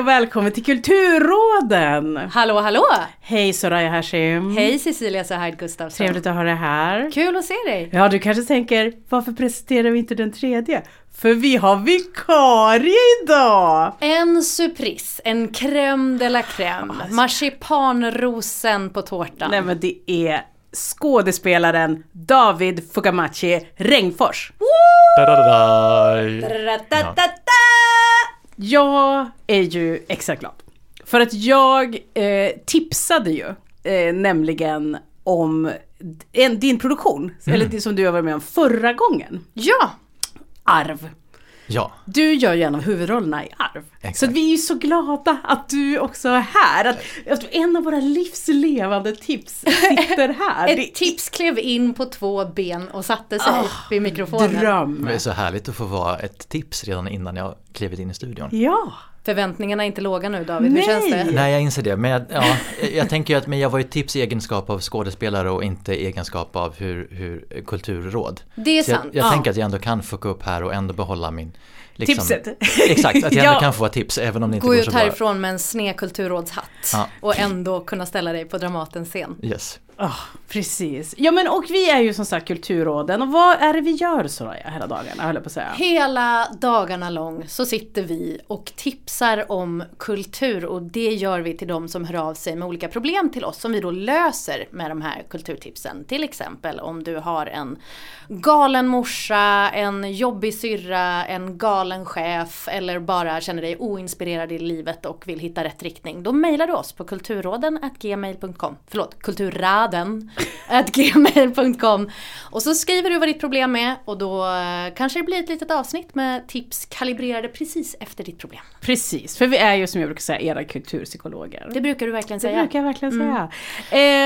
och välkommen till Kulturråden! Hallå hallå! Hej Soraya Hashim! Hej Cecilia Sahaid Gustafsson. Trevligt att ha dig här. Kul att se dig. Ja, du kanske tänker, varför presenterar vi inte den tredje? För vi har vikarie idag! En surprise, en crème de la crème. Marsipanrosen på tårtan. Nej men det är skådespelaren David Fugamachi Regnfors. Da-da-da-da. Jag är ju extra glad. För att jag eh, tipsade ju eh, nämligen om en, din produktion, eller det som du har varit med om förra gången. Ja! Arv. Ja, Du gör ju en av huvudrollerna i Arv. Exakt. Så vi är ju så glada att du också är här. Att, att en av våra livslevande tips sitter här. Det Ett tips klev in på två ben och satte sig Ah, vid mikrofonen. Dröm. det är så härligt att få vara ett tips redan innan jag klivit in i studion. Ja. Förväntningarna är inte låga nu David, Nej. hur känns det? Nej, jag inser det. Men jag, ja, jag tänker ju att men jag var ju ett tips i egenskap av skådespelare och inte i egenskap av hur, hur kulturråd. Det är Så jag, sant. jag Ja. tänker att jag ändå kan fucka upp här och ändå behålla min... liksom- Tipset. Exakt, att jag ändå Ja. kan få vara tips även om det inte Gå går ut så bra. härifrån med en sned kulturrådshatt Ja. och ändå kunna ställa dig på Dramatens scen. Yes. Ah, precis. Ja men och vi är ju som sagt Kulturråden och vad är det vi gör Soraya hela dagarna höll jag på att säga. Hela dagarna lång så sitter vi och tipsar om kultur och det gör vi till de som hör av sig med olika problem till oss som vi då löser med de här kulturtipsen. Till exempel om du har en galen morsa, en jobbig syrra, en galen chef eller bara känner dig oinspirerad i livet och vill hitta rätt riktning. Då mejlar du oss på kulturråden.gmail.com Förlåt, kulturraden gmail.com Och så skriver du vad ditt problem är och då eh, kanske det blir ett litet avsnitt med tips kalibrerade precis efter ditt problem. Precis, för vi är ju som jag brukar säga era kulturpsykologer. Det brukar du verkligen Det säga. Mm. brukar jag verkligen säga.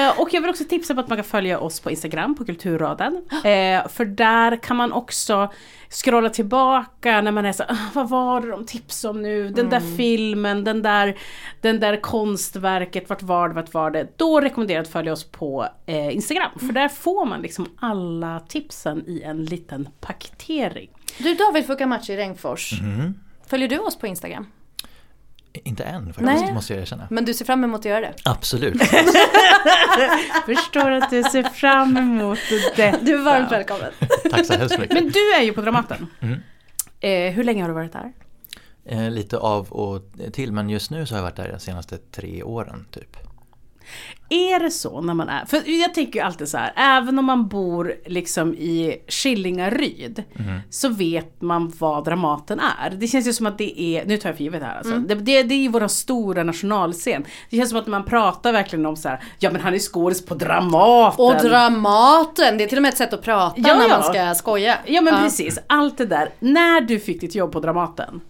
Eh, och jag vill också tipsa på att man kan följa oss på Instagram, på Kulturraden. Eh, för där kan man också scrolla tillbaka när man är så "Ah, vad var det de tipsade om nu? Den där Mm. filmen, den där, den där konstverket, vart var det, vart var det? Då rekommenderar jag att följa oss på eh, Instagram. För där får man liksom alla tipsen i en liten paketering. Du David Fukamachi Rengfors, Mhm. följer du oss på Instagram? Inte än faktiskt, Nej. måste jag erkänna. Men du ser fram emot att göra det? Absolut. Förstår att du ser fram emot detta. Du är varmt välkommen. Tack så hemskt mycket. Men du är ju på Dramaten. Mm. Eh, hur länge har du varit där? Eh, lite av och till, men just nu så har jag varit där de senaste tre åren typ. Är det så när man är, för jag tänker ju alltid så här, även om man bor liksom i Skillingaryd så vet man vad Dramaten är. Det känns ju som att det är, nu tar jag för givet här alltså, det, det, det är ju vår stora nationalscen. Det känns som att man pratar verkligen om så här, ja men han är skådis på Dramaten. Och Dramaten, det är till och med ett sätt att prata Ja, när ja. man ska skoja. Ja men precis, allt det där. När du fick ditt jobb på Dramaten,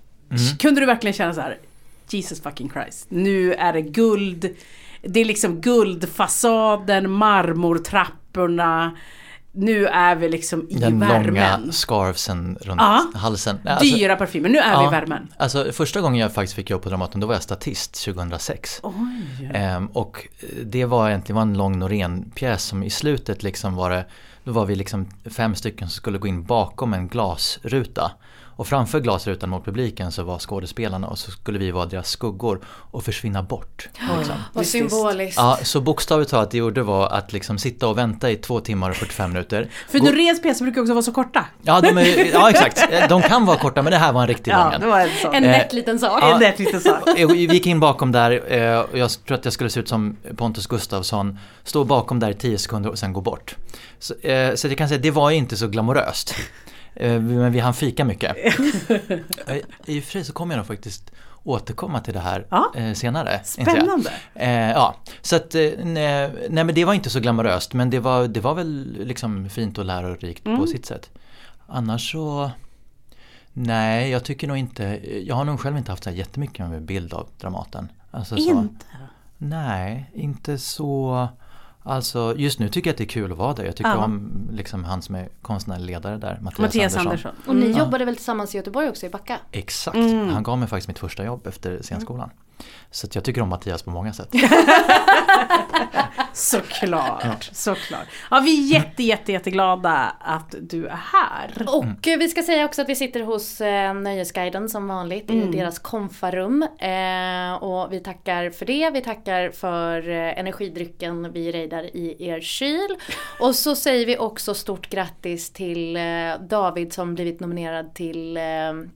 kunde du verkligen känna så här, Jesus fucking Christ, nu är det guld. Det är liksom guldfasaden, marmortrapporna. Nu är vi liksom i Den värmen. långa scarfsen runt Ja. halsen. Alltså- Dyra parfymer, nu är vi i värmen. Alltså första gången jag faktiskt fick jobb på Dramaten då var jag statist 2006. Oj. Ehm, och det var egentligen var en lång Norén-pjäs som i slutet liksom var det, då var vi liksom fem stycken som skulle gå in bakom en glasruta. Och framför glasrutan mot publiken så var skådespelarna och så skulle vi vara deras skuggor och försvinna bort. Liksom. Vad symboliskt. Ja, så bokstavligt talat det gjorde var att liksom sitta och vänta i två timmar och 45 minuter. För Gå- Noréns pjäser brukar också vara så korta. Ja, de är, ja exakt, de kan vara korta men det här var en riktig lång en. var en sån. En Eh, nätt liten sak. En lätt liten sak. Eh, Vi gick in bakom där eh, och jag tror att jag skulle se ut som Pontus Gustafsson. Stå bakom där i 10 sekunder och sen gå bort. Så, eh, så jag kan säga att det var inte så glamoröst. Eh, Men vi hann fika mycket. Eh, I och för sig så kommer jag nog faktiskt återkomma till det här Ja. eh, senare. Spännande. Ja, så att nej, nej men det var inte så glamoröst men det var, det var väl liksom fint och lärorikt Mm. på sitt sätt. Annars så Nej, jag tycker nog inte, jag har nog själv inte haft så här jättemycket med bild av Dramaten. Alltså, så, Inte? Nej, inte så Alltså just nu tycker jag att det är kul att vara där. Jag tycker Ja. om liksom han som är konstnärlig ledare där, Mattias, Mattias Andersson. Andersson. Och ni Mm. jobbade väl tillsammans i Göteborg också i Backa? Exakt, Mm. han gav mig faktiskt mitt första jobb efter scenskolan. Så att jag tycker om Mattias på många sätt. Såklart, såklart. Ja, vi är jätte, jätte, jätteglada att du är här. Och eh, vi ska säga också att vi sitter hos eh, Nöjesguiden som vanligt Mm. i deras konfarum. Eh, och vi tackar för det. Vi tackar för eh, energidrycken vi rejdar i er kyl. Och så säger vi också stort grattis till eh, David som blivit nominerad till eh,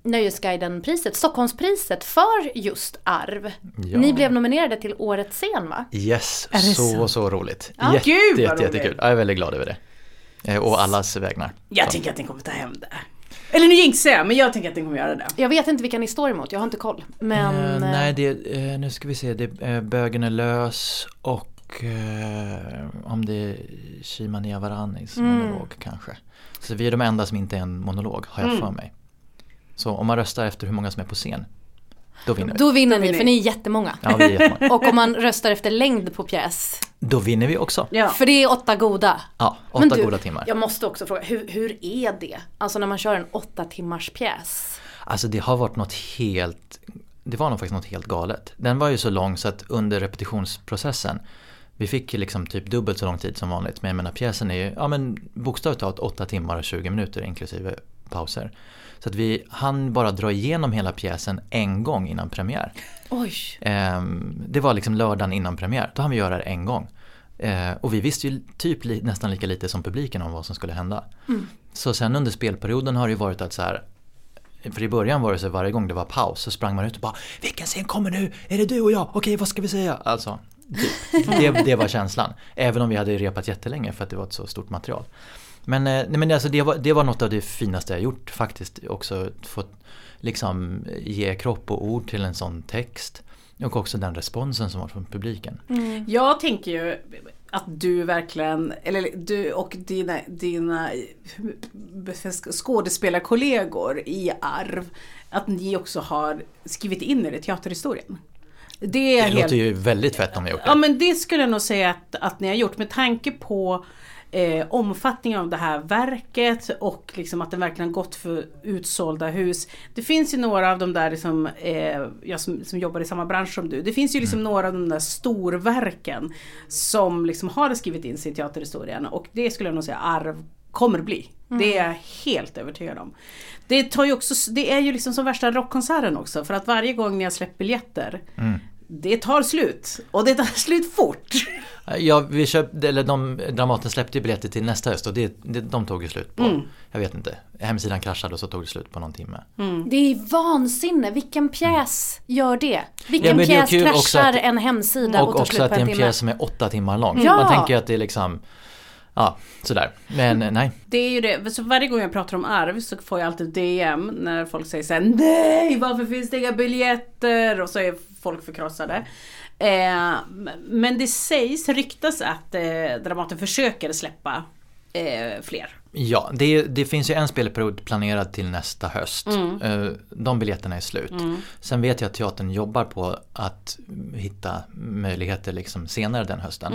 Nöjesguiden-priset, Stockholmspriset för just arv. Ja. Ni blev nominerade till Årets scen va? Yes, så sant? så roligt. Ja, jätte, gud, vad jätte, jättekul. Jag är väldigt glad över det. Eh, Och allas vägnar. Jag Så. tänker att ni kommer ta hem det. Eller nu jinxar jag, men jag tänker att ni kommer göra det. Jag vet inte vilka ni står emot, jag har inte koll. Men... Eh, eh, nej, det, eh, nu ska vi se. Det, eh, bögen är lös och eh, om det är Shima Niavaranis Mm. monolog kanske. Så vi är de enda som inte är en monolog, har jag Mm. för mig. Så om man röstar efter hur många som är på scen, då vinner vi. Då vinner Då ni, vinner för ni. är jättemånga. Ja, vi är jättemånga. Och om man röstar efter längd på pjäs. Då vinner vi också. Ja. För det är åtta goda. Ja, åtta Men du, goda timmar. Jag måste också fråga, hur, hur är det? Alltså när man kör en åtta timmars pjäs. Alltså det har varit något helt, det var nog faktiskt något helt galet. Den var ju så lång så att under repetitionsprocessen vi fick ju liksom typ dubbelt så lång tid som vanligt. Men jag menar pjäsen är ju, ja men bokstavligt talat 8 timmar och 20 minuter inklusive pauser. Så att vi hann bara dra igenom hela pjäsen en gång innan premiär. Oj. Ehm, det var liksom lördagen innan premiär, då hann vi göra det en gång. Eh, och vi visste ju typ li- nästan lika lite som publiken om vad som skulle hända. Så sen under spelperioden har det ju varit att så här för i början var det så varje gång det var paus så sprang man ut och bara Vilken scen kommer nu? Är det du och jag? Okej vad ska vi säga? Alltså det, det var känslan. Även om vi hade repat jättelänge för att det var ett så stort material. Men, eh, nej, men alltså det, var, det var något av det finaste jag gjort faktiskt. Också fått liksom ge kropp och ord till en sån text. Och också den responsen som var från publiken. Jag tänker ju att du verkligen, eller du och dina, dina skådespelarkollegor i Arv, att ni också har skrivit in er i teaterhistorien. Det är Det helt... låter ju väldigt fett om vi gjort det. Ja men det skulle jag nog säga att, att ni har gjort med tanke på eh, omfattningen av det här verket och liksom att den verkligen har gått för utsålda hus. Det finns ju några av de där liksom, eh, jag som, som jobbar i samma bransch som du. Det finns ju liksom några av de där storverken som liksom har skrivit in sig i teaterhistorien och det skulle jag nog säga arv kommer bli. Det är jag helt övertygad om. Det, tar ju också, det är ju liksom som värsta rockkonserten också för att varje gång ni har släppt biljetter det tar slut och det tar slut fort. Ja, vi köpte, eller de, Dramaten släppte ju biljetter till nästa höst och det, det, de tog ju slut på, Mm. jag vet inte, hemsidan kraschade och så tog det slut på någon timme. Det är vansinne, vilken pjäs gör det? Vilken Ja, det pjäs också kraschar att- en hemsida och, Och tar också slut att på det är en en timme? pjäs som är åtta timmar lång. Ja. Man tänker ju att det är liksom, ja, sådär. Men nej. Det är ju det, så varje gång jag pratar om arv så får jag alltid DM när folk säger såhär Nej varför finns det inga biljetter? Och så är folk förkrossade. Eh, men det sägs, ryktas att eh, Dramaten försöker släppa eh, fler. Ja, det, det finns ju en spelperiod planerad till nästa höst. Mm. Eh, De biljetterna är slut. Sen vet jag att teatern jobbar på att hitta möjligheter liksom senare den hösten.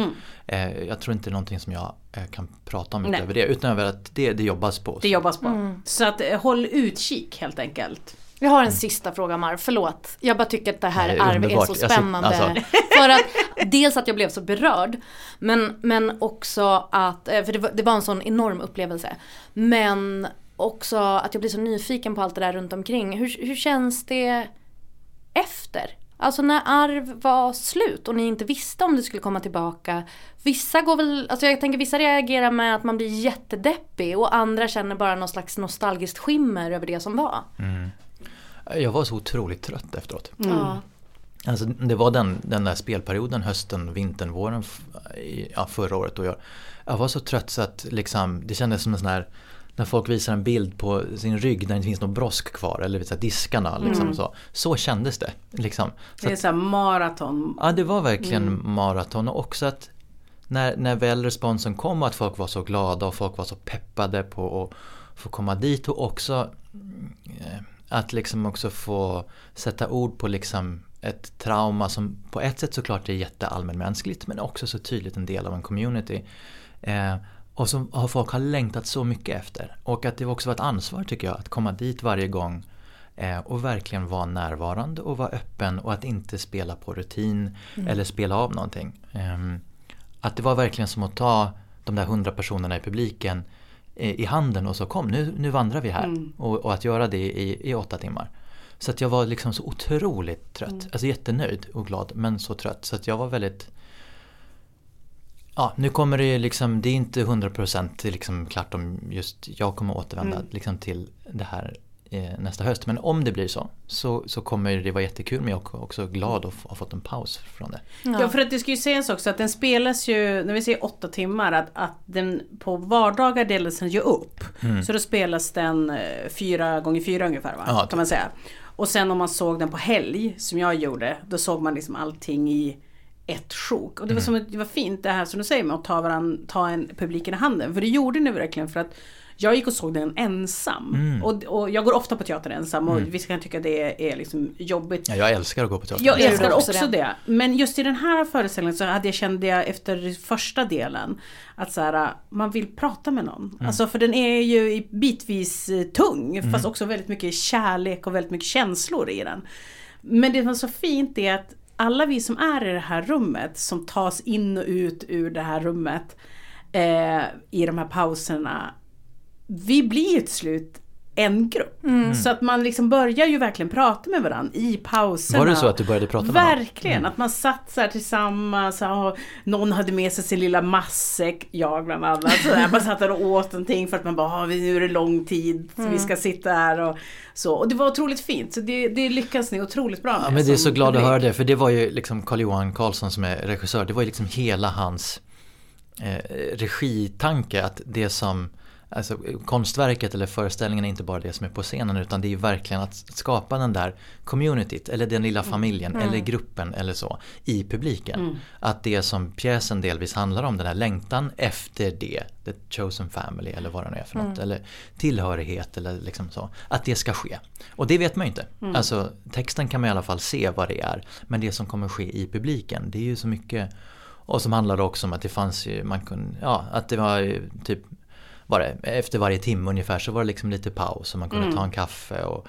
Eh, Jag tror inte det är någonting som jag kan prata om Mm. Nej. utöver det. Utöver att det, det jobbas på. Det jobbas på. Så att håll utkik helt enkelt. Jag har en sista fråga Mar, förlåt. Jag bara tycker att det här Nej, arv är så spännande. alltså. För att dels att jag blev så berörd. Men, men också att, eh, för det var, det var en sån enorm upplevelse. Men också att jag blir så nyfiken på allt det där runt omkring. Hur, hur känns det efter? Alltså när arv var slut och ni inte visste om det skulle komma tillbaka. Vissa går väl, alltså jag tänker vissa reagerar med att man blir jättedeppig och andra känner bara någon slags nostalgiskt skimmer över det som var. Jag var så otroligt trött efteråt. Ja. Alltså det var den, den där spelperioden hösten, vintern, våren ja, förra året och jag, jag var så trött så att liksom, det kändes som en sån här när folk visar en bild på sin rygg där det inte finns någon brosk kvar eller så här, diskarna liksom så. Så kändes det. Liksom. Så Det är att, så här maraton. ja det var verkligen maraton och också att när, när väl responsen kom och att folk var så glada och folk var så peppade på att få komma dit och också mm, eh, att liksom också få sätta ord på liksom ett trauma som på ett sätt såklart är jätteallmänmänskligt men också så tydligt en del av en community. Eh, och som har folk har längtat så mycket efter. Och att det också var ett ansvar tycker jag att komma dit varje gång eh, och verkligen vara närvarande och vara öppen och att inte spela på rutin eller spela av någonting. Ehm, att det var verkligen som att ta de där hundra personerna i publiken eh, i handen och så kom nu, nu vandrar vi här. Och, och att göra det i, i åtta timmar. Så att jag var liksom så otroligt trött. Alltså jättenöjd och glad men så trött. Så att jag var väldigt Ja, nu kommer det ju liksom, det är inte 100% liksom klart om just jag kommer återvända liksom till det här eh, nästa höst. Men om det blir så, så, så kommer det vara jättekul men jag är också glad att ha fått en paus från det. Ja. för att det ska ju sägas också att den spelas ju, när vi säger åtta timmar, att, att den på vardagar delas den ju upp. Så då spelas den eh, fyra gånger fyra ungefär va? Ja, kan man säga. Och sen om man såg den på helg, som jag gjorde, då såg man liksom allting i ett sjok. Och det var, som, ett- det var fint det här som du säger med att ta, varann, ta en publiken i handen. För det gjorde ni verkligen för att jag gick och såg den ensam. Och, och jag går ofta på teater ensam och vissa kan tycka det är liksom jobbigt. Ja, jag älskar att gå på teater. Jag älskar också också det? det. Men just i den här föreställningen så hade jag, kände jag efter första delen att så här, man vill prata med någon. Alltså för den är ju bitvis eh, tung fast också väldigt mycket kärlek och väldigt mycket känslor i den. Men det som är så fint är att alla vi som är i det här rummet som tas in och ut ur det här rummet eh, i de här pauserna vi blir ju till slut en grupp. Så att man liksom börjar ju verkligen prata med varandra i pauserna. Var det så att du började prata med någon? Verkligen, att man satt så här tillsammans och någon hade med sig sin lilla matsäck, jag bland annat. Så där, man satt där och åt någonting för att man bara, "Ah, nu är det lång tid, så vi ska sitta här och så. Och det var otroligt fint, så det, det lyckas ni otroligt bra med. Ja, men det är så glad att höra det för det var ju liksom Carl-Johan Karlsson som är regissör. Det var ju liksom hela hans eh, regitanke att det som Alltså konstverket eller föreställningen är inte bara det som är på scenen utan det är verkligen att skapa den där communityt eller den lilla familjen eller gruppen eller så i publiken. Att det som pjäsen delvis handlar om, den här längtan efter det, the chosen family eller vad det nu är för något, eller tillhörighet eller liksom så. Att det ska ske. Och det vet man ju inte. Alltså texten kan man i alla fall se vad det är. Men det som kommer ske i publiken, det är ju så mycket och som handlade också om att det fanns ju, man kunde, ja att det var typ var det, efter varje timme ungefär så var det liksom lite paus och man kunde ta en kaffe och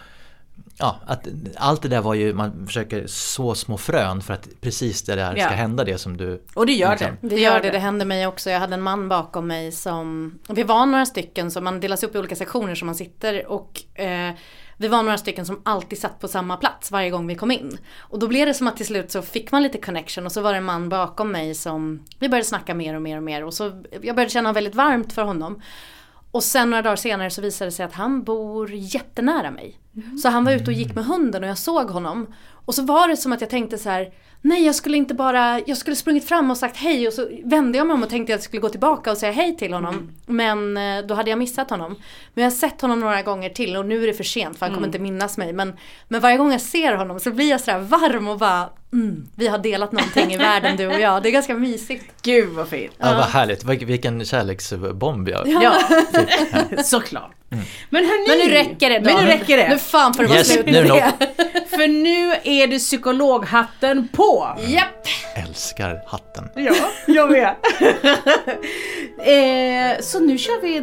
Ja, att allt det där var ju, man försöker så små frön för att precis det där Ja. ska hända det som du Och det gör liksom- det. Det gör det, det hände mig också. Jag hade en man bakom mig som, vi var några stycken så man delas upp i olika sektioner som man sitter och eh, vi var några stycken som alltid satt på samma plats varje gång vi kom in. Och då blev det som att till slut så fick man lite connection och så var det en man bakom mig som, vi började snacka mer och mer och mer och så, jag började känna väldigt varmt för honom. Och sen några dagar senare så visade det sig att han bor jättenära mig. Så han var ute och gick med hunden och jag såg honom. Och så var det som att jag tänkte så här. Nej jag skulle inte bara, jag skulle sprungit fram och sagt hej och så vände jag mig om och tänkte att jag skulle gå tillbaka och säga hej till honom. Men eh, då hade jag missat honom. Men jag har sett honom några gånger till och nu är det för sent för han kommer inte minnas mig. Men, men varje gång jag ser honom så blir jag sådär varm och bara mm, vi har delat någonting i världen du och jag. Det är ganska mysigt. Gud vad fint. Ja, vad härligt, Vil- vilken kärleksbomb jag Ja, såklart. Men hörni. Men nu räcker det då. Men nu räcker det. Nu fan får det vara Yes, slut nu det. För nu är det psykologhatten på. Japp. älskar hatten. Ja, jag med. eh, så nu kör vi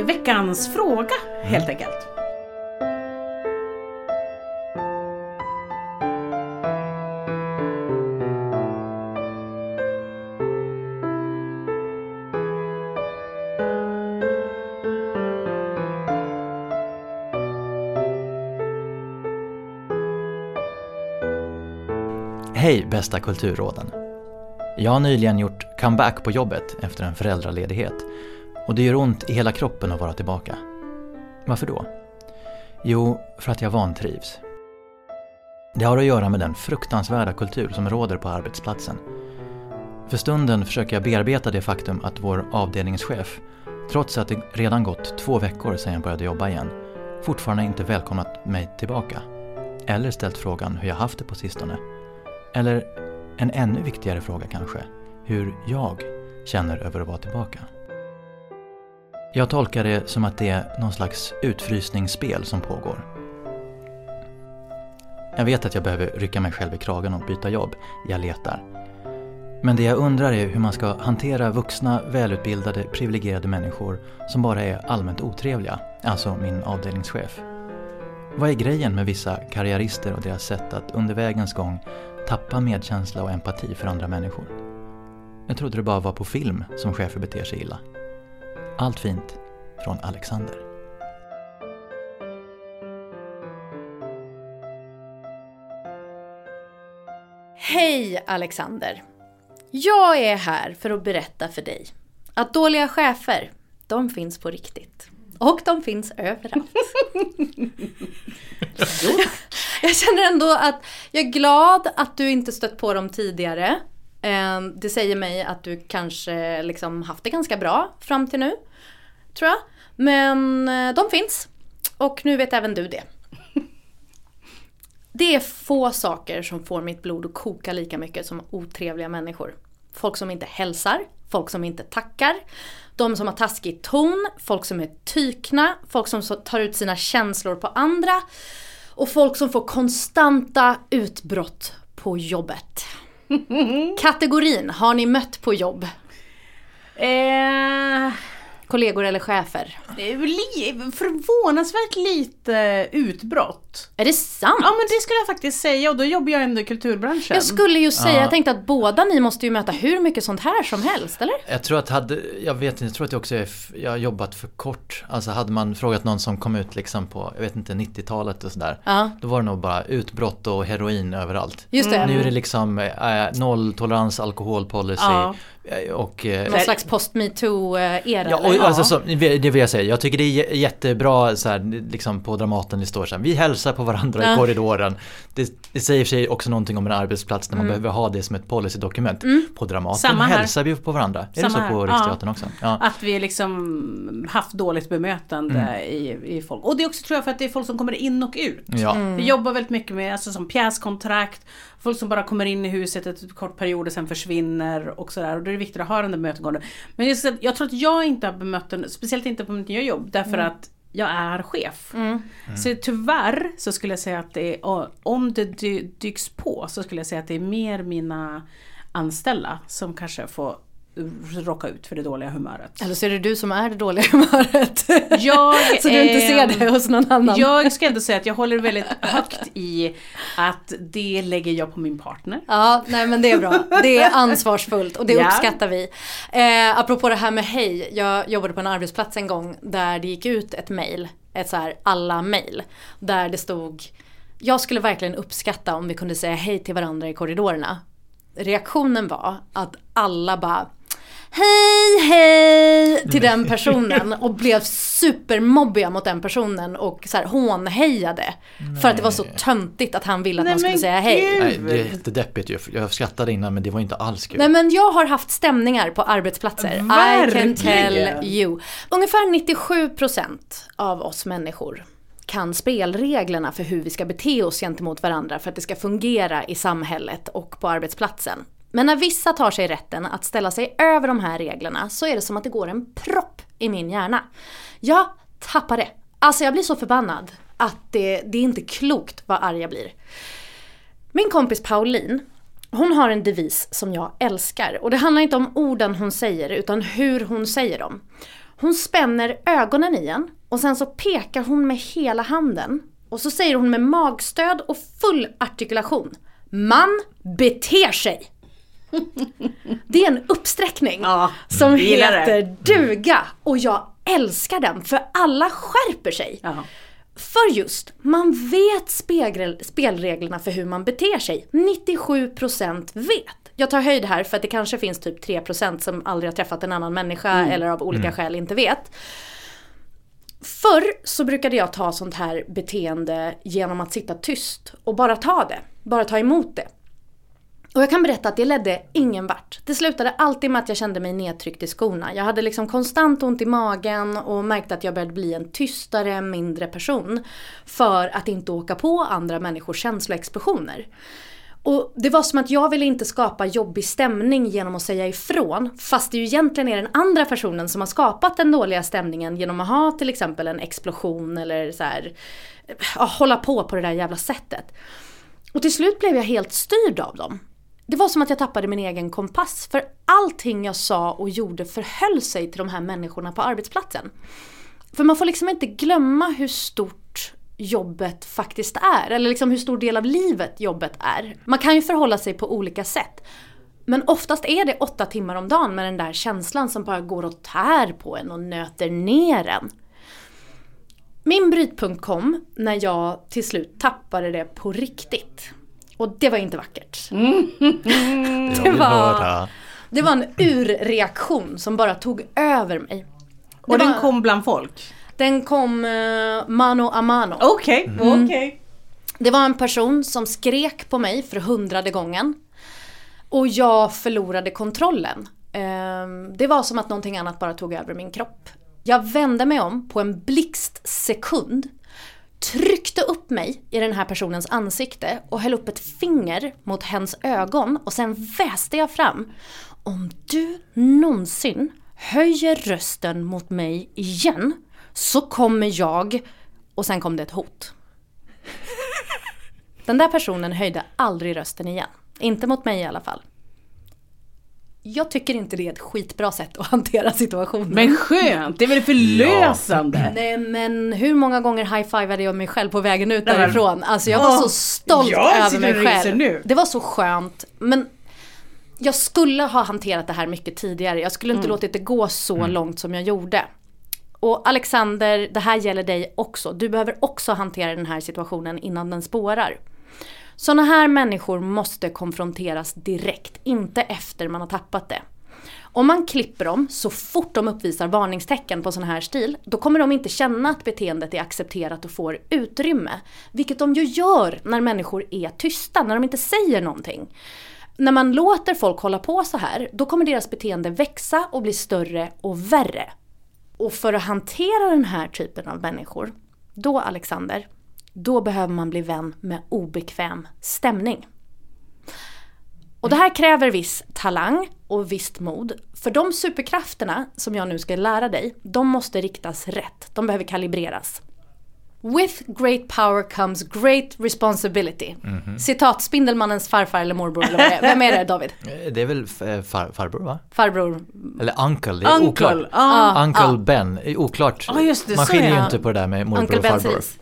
eh, veckans fråga helt enkelt. Hej bästa kulturråden! Jag har nyligen gjort comeback på jobbet efter en föräldraledighet och det gör ont i hela kroppen att vara tillbaka. Varför då? Jo, för att jag vantrivs. Det har att göra med den fruktansvärda kultur som råder på arbetsplatsen. För stunden försöker jag bearbeta det faktum att vår avdelningschef, trots att det redan gått två veckor sedan jag började jobba igen, fortfarande inte välkomnat mig tillbaka. Eller ställt frågan hur jag haft det på sistone. Eller en ännu viktigare fråga kanske, hur jag känner över att vara tillbaka. Jag tolkar det som att det är någon slags utfrysningsspel som pågår. Jag vet att jag behöver rycka mig själv i kragen och byta jobb. Jag letar. Men det jag undrar är hur man ska hantera vuxna, välutbildade, privilegierade människor som bara är allmänt otrevliga, alltså min avdelningschef. Vad är grejen med vissa karriärister och deras sätt att under vägens gång tappa medkänsla och empati för andra människor? Jag trodde det bara var på film som chefer beter sig illa. Allt fint från Alexander. Hej Alexander! Jag är här för att berätta för dig att dåliga chefer, de finns på riktigt. Och de finns överallt. jag känner ändå att jag är glad att du inte stött på dem tidigare. Ehm, det säger mig att du kanske liksom haft det ganska bra fram till nu. Tror jag. Men eh, de finns. Och nu vet även du det. Det är få saker som får mitt blod att koka lika mycket som otrevliga människor. Folk som inte hälsar, folk som inte tackar, de som har taskig ton, folk som är tykna, folk som tar ut sina känslor på andra och folk som får konstanta utbrott på jobbet. Kategorin har ni mött på jobb? Eh, Kollegor eller chefer? förvånansvärt lite utbrott. Är det sant? Ja men det skulle jag faktiskt säga och då jobbar jag ändå i kulturbranschen. Jag skulle ju säga, Ja. jag tänkte att båda ni måste ju möta hur mycket sånt här som helst, eller? Jag tror att hade, jag vet inte, jag tror att jag också är, jag har jobbat för kort. Alltså hade man frågat någon som kom ut liksom på, jag vet inte, 90-talet och sådär. Ja. Då var det nog bara utbrott och heroin överallt. Just det. Nu är det liksom eh, nolltolerans alkoholpolicy Ja. eh, och eh, Någon slags post-metoo-era? Ja, och, eller? alltså, så, det vill jag säga. Jag tycker det är jä- jättebra så här, liksom på Dramaten det står så här, vi hälsar på varandra Ja. i korridoren. Det, det säger sig också någonting om en arbetsplats när man behöver ha det som ett policydokument. På Dramaten Samma här. hälsar vi på varandra. Är Samma det så här. på Ja. Riksteatern också? Ja. Att vi liksom haft dåligt bemötande i, i folk. Och det är också tror jag för att det är folk som kommer in och ut. Ja. Vi jobbar väldigt mycket med alltså, som pjäskontrakt, folk som bara kommer in i huset ett kort period och sen försvinner och sådär. Och då är det viktigt att ha den där bemötandegången. Men just jag tror att jag inte har bemött den, speciellt inte på mitt nya jobb, därför att jag är chef. Så tyvärr så skulle jag säga att det är, om det dy- dyks på så skulle jag säga att det är mer mina anställda som kanske får råka ut för det dåliga humöret. Eller så är det du som är det dåliga humöret. Jag, så du inte ser det hos någon annan. Jag ska ändå säga att jag håller väldigt högt i att det lägger jag på min partner. Ja, nej men det är bra. Det är ansvarsfullt och det Ja. uppskattar vi. Eh, apropå det här med hej, jag jobbade på en arbetsplats en gång där det gick ut ett mail, ett så här alla mail, där det stod jag skulle verkligen uppskatta om vi kunde säga hej till varandra i korridorerna. Reaktionen var att alla bara Hej hej! till den personen och blev supermobbiga mot den personen och så här hånhejade. För att det var så töntigt att han ville att Nej, man skulle säga hej. Nej, det är jättedeppigt ju. Jag skrattade innan men det var inte alls kul. Nej men jag har haft stämningar på arbetsplatser. I can Verkligen. tell you. Ungefär 97% av oss människor kan spelreglerna för hur vi ska bete oss gentemot varandra för att det ska fungera i samhället och på arbetsplatsen. Men när vissa tar sig rätten att ställa sig över de här reglerna så är det som att det går en propp i min hjärna. Jag tappar det. Alltså jag blir så förbannad att det, det är inte klokt vad arg jag blir. Min kompis Pauline, hon har en devis som jag älskar. Och det handlar inte om orden hon säger utan hur hon säger dem. Hon spänner ögonen i en och sen så pekar hon med hela handen. Och så säger hon med magstöd och full artikulation. Man beter sig! Det är en uppsträckning Ja, som gillar det. heter duga. Och jag älskar den för alla skärper sig. Ja. För just, man vet spegel, spelreglerna för hur man beter sig. 97% vet. Jag tar höjd här för att det kanske finns typ 3% som aldrig har träffat en annan människa eller av olika skäl inte vet. Förr så brukade jag ta sånt här beteende genom att sitta tyst och bara ta det. Bara ta emot det. Och jag kan berätta att det ledde ingen vart. Det slutade alltid med att jag kände mig nedtryckt i skorna. Jag hade liksom konstant ont i magen och märkte att jag började bli en tystare, mindre person. För att inte åka på andra människors känsloexplosioner. Och det var som att jag ville inte skapa jobbig stämning genom att säga ifrån. Fast det ju egentligen är den andra personen som har skapat den dåliga stämningen genom att ha till exempel en explosion eller så här, ja, hålla på på det där jävla sättet. Och till slut blev jag helt styrd av dem. Det var som att jag tappade min egen kompass. För allting jag sa och gjorde förhöll sig till de här människorna på arbetsplatsen. För man får liksom inte glömma hur stort jobbet faktiskt är. Eller liksom hur stor del av livet jobbet är. Man kan ju förhålla sig på olika sätt. Men oftast är det åtta timmar om dagen med den där känslan som bara går och tär på en och nöter ner en. Min brytpunkt kom när jag till slut tappade det på riktigt. Och det var inte vackert. Jag vill var-. Det var en urreaktion som bara tog över mig. Det Och den var- kom bland folk? den kom eh, mano a mano. Okej, okej. Det var en person som skrek på mig för hundrade gången. Och jag förlorade kontrollen. Ehm, Det var som att någonting annat bara tog över min kropp. Jag vände mig om på en blixtsekund. Tryckte upp mig i den här personens ansikte och höll upp ett finger mot hens ögon och sen väste jag fram. Om du någonsin höjer rösten mot mig igen så kommer jag... Och sen kom det ett hot. Den där personen höjde aldrig rösten igen. Inte mot mig i alla fall. Jag tycker inte det är ett skitbra sätt att hantera situationen. Men skönt, det är väl förlösande? Nej men hur många gånger high-fivade jag mig själv på vägen ut därifrån? Alltså jag var så stolt över mig själv. nu. Det var så skönt. Men jag skulle ha hanterat det här mycket tidigare. Jag skulle inte Mm. låtit det gå så långt som jag gjorde. Och Alexander, det här gäller dig också. Du behöver också hantera den här situationen innan den spårar. Sådana här människor måste konfronteras direkt, inte efter man har tappat det. Om man klipper dem så fort de uppvisar varningstecken på sån här stil, då kommer de inte känna att beteendet är accepterat och får utrymme. Vilket de ju gör när människor är tysta, när de inte säger någonting. När man låter folk hålla på så här, då kommer deras beteende växa och bli större och värre. Och för att hantera den här typen av människor, då Alexander, då behöver man bli vän med obekväm stämning. Och det här kräver viss talang och visst mod. För de superkrafterna som jag nu ska lära dig, de måste riktas rätt. De behöver kalibreras. With great power comes great responsibility. Citat Spindelmannens farfar eller morbror eller vad det är. Vem är det David? Eh, Det är väl f- far, farbror va? Farbror? Eller uncle, det är Uncle, oklart. ja. Uncle Ben, är oklart. Ja, just det, Man skiljer ju inte på det där med morbror Uncle och Ben farbror sägs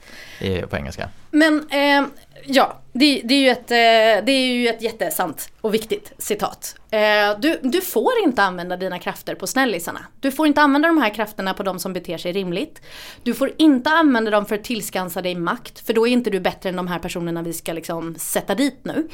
på engelska. Men eh, ja, det, det, är ju ett, eh, det är ju ett jättesant och viktigt citat. Eh, du, du får inte använda dina krafter på snällisarna. Du får inte använda de här krafterna på de som beter sig rimligt. Du får inte använda dem för att tillskansa dig makt, för då är inte du bättre än de här personerna vi ska liksom sätta dit nu.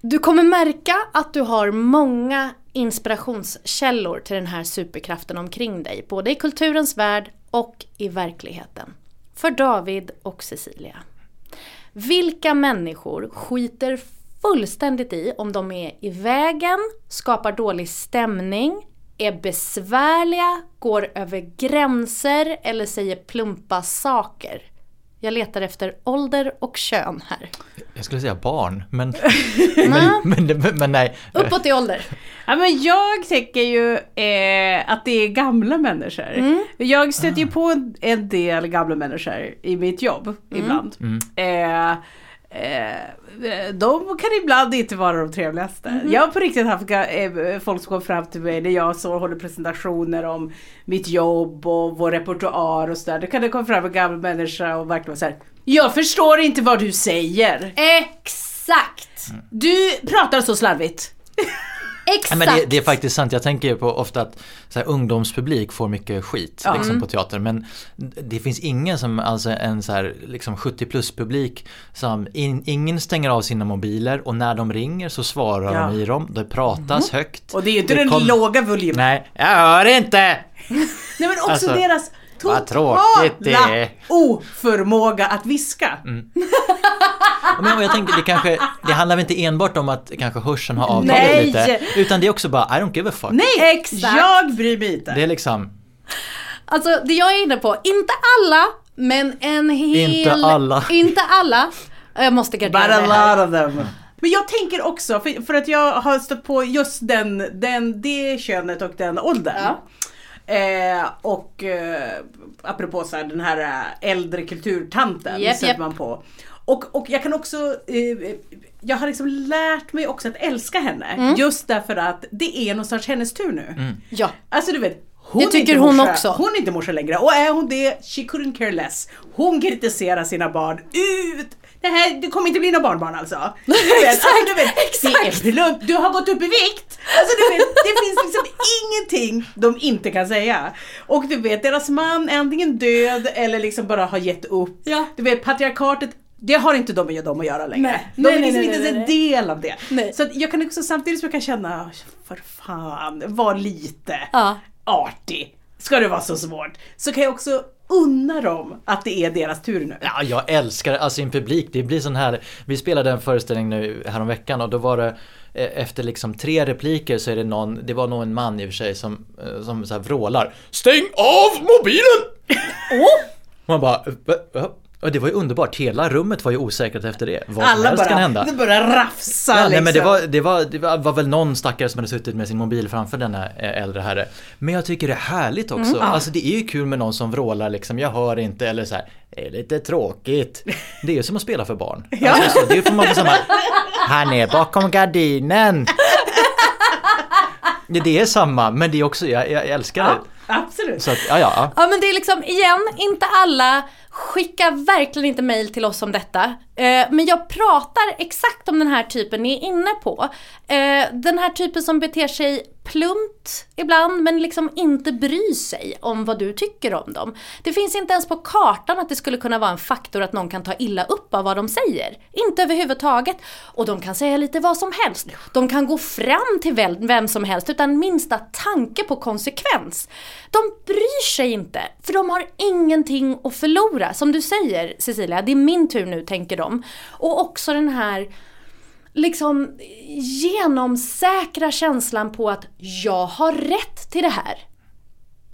Du kommer märka att du har många inspirationskällor till den här superkraften omkring dig, både i kulturens värld och i verkligheten. För David och Cecilia. Vilka människor skiter fullständigt i om de är i vägen, skapar dålig stämning, är besvärliga, går över gränser eller säger plumpa saker? Jag letar efter ålder och kön här. Jag skulle säga barn, men, men, men, men, men nej. Uppåt i ålder. Ja, men jag tänker ju eh, att det är gamla människor. Mm. Jag stöter ju på en, en del gamla människor i mitt jobb Mm. ibland. Eh, eh, de kan ibland inte vara de trevligaste. Mm-hmm. Jag har på riktigt haft eh, folk som kommer fram till mig när jag så håller presentationer om mitt jobb och vår repertoar och sådär. Då kan det komma fram en gammal människa och verkligen såhär Jag förstår inte vad du säger. Exakt! Du pratar så slarvigt. Exakt! Ja, men det, det är faktiskt sant, jag tänker på ofta att så här, ungdomspublik får mycket skit liksom, på teater men det finns ingen som, alltså en så här, liksom 70 plus publik som in, ingen stänger av sina mobiler och när de ringer så svarar Ja. de i dem, det pratas högt. Och det är ju inte Det den kom- låga volymen. Nej, jag hör inte! Nej men också Alltså, deras totala oförmåga att viska. Ja, Men jag tänker, det kanske, det handlar väl inte enbart om att kanske hörseln har avtagit Nej. lite utan det är också bara I don't give a fuck. Nej, Exakt. jag bryr mig inte. Det är liksom, Alltså det jag är inne på, inte alla, men en hel... Inte alla. Inte alla. Jag måste gardera But a här. lot of them. Men jag tänker också, för, för att jag har stött på just den, den, det könet och den åldern. Ja. Eh, och eh, apropå så här, den här eh, äldre kulturtanten sätter japp. man på. Och, och jag kan också, eh, jag har liksom lärt mig också att älska henne. Mm. Just därför att det är någonstans hennes tur nu. Ja. Alltså du vet, hon Det tycker är inte hon morsa. också. Hon är inte morsa längre. Och är hon det, she couldn't care less. Hon kritiserar sina barn ut. Det här, det kommer inte bli några barnbarn alltså. Du vet, alltså, du vet, Det exakt. är plump, du har gått upp i vikt. Alltså du vet, det finns liksom ingenting de inte kan säga. Och du vet, deras man är antingen död eller liksom bara har gett upp. Ja. Du vet, patriarkatet det har inte de med dem att göra längre. Nej. De Nej, är nej, liksom nej, inte nej, ens nej. en del av det. Nej. Så att jag kan också samtidigt som jag kan känna, för fan, var lite Ja. artig. Ska det vara så svårt? Så kan jag också unna dem att det är deras tur nu. Ja, jag älskar alltså en publik. Det blir sån här, vi spelade en föreställning nu häromveckan och då var det eh, efter liksom tre repliker så är det någon, det var nog en man i och för sig som, eh, som så här vrålar Stäng av mobilen! Och man bara? Och det var ju underbart, hela rummet var ju osäkert efter det. Vad som Alla helst kan bara, hända. det börjar rafsa Ja, liksom. nej, men det, var, det, var, det var, väl någon stackare som hade suttit med sin mobil framför denna eh, äldre herre. Men jag tycker det är härligt också. Mm. Alltså det är ju kul med någon som vrålar liksom, jag hör inte eller så här, det är lite tråkigt. Det är ju som att spela för barn. Alltså, så, det får man få samma, han är bakom gardinen. Det, är samma, men det är också, jag, jag älskar det. Absolut. Så att, ja, ja, ja. Ja men det är liksom, igen, inte alla Skicka verkligen inte mail till oss om detta. Eh, men jag pratar exakt om den här typen ni är inne på. Eh, den här typen som beter sig plumpt ibland men liksom inte bryr sig om vad du tycker om dem. Det finns inte ens på kartan att det skulle kunna vara en faktor att någon kan ta illa upp av vad de säger. Inte överhuvudtaget. Och de kan säga lite vad som helst. De kan gå fram till vem som helst utan minsta tanke på konsekvens. De bryr sig inte, för de har ingenting att förlora. Som du säger Cecilia, det är min tur nu tänker de. Och också den här liksom genomsäkra känslan på att jag har rätt till det här.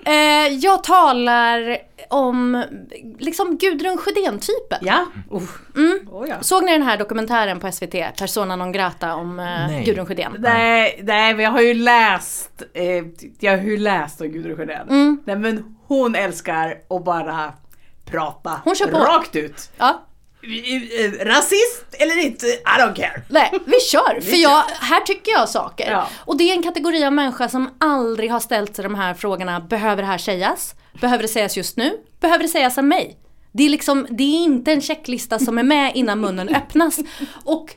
Eh, jag talar om liksom Gudrun Sjödén-typen. Ja. Uff. Oh, ja. Såg ni den här dokumentären på SVT, Persona non grata om eh, Nej. Gudrun Sjödén? Nej, nej, men jag har ju läst, eh, jag har ju läst om Gudrun Sjödén. Mm. Nej men hon älskar att bara prata Hon kör på. rakt ut. Ja, Rasist eller inte, I don't care. nej, vi kör. För jag, här tycker jag saker. Ja. Och det är en kategori av människa som aldrig har ställt sig de här frågorna. Behöver det här sägas? Behöver det sägas just nu? Behöver det sägas av mig? Det är liksom, det är inte en checklista som är med innan munnen öppnas. Och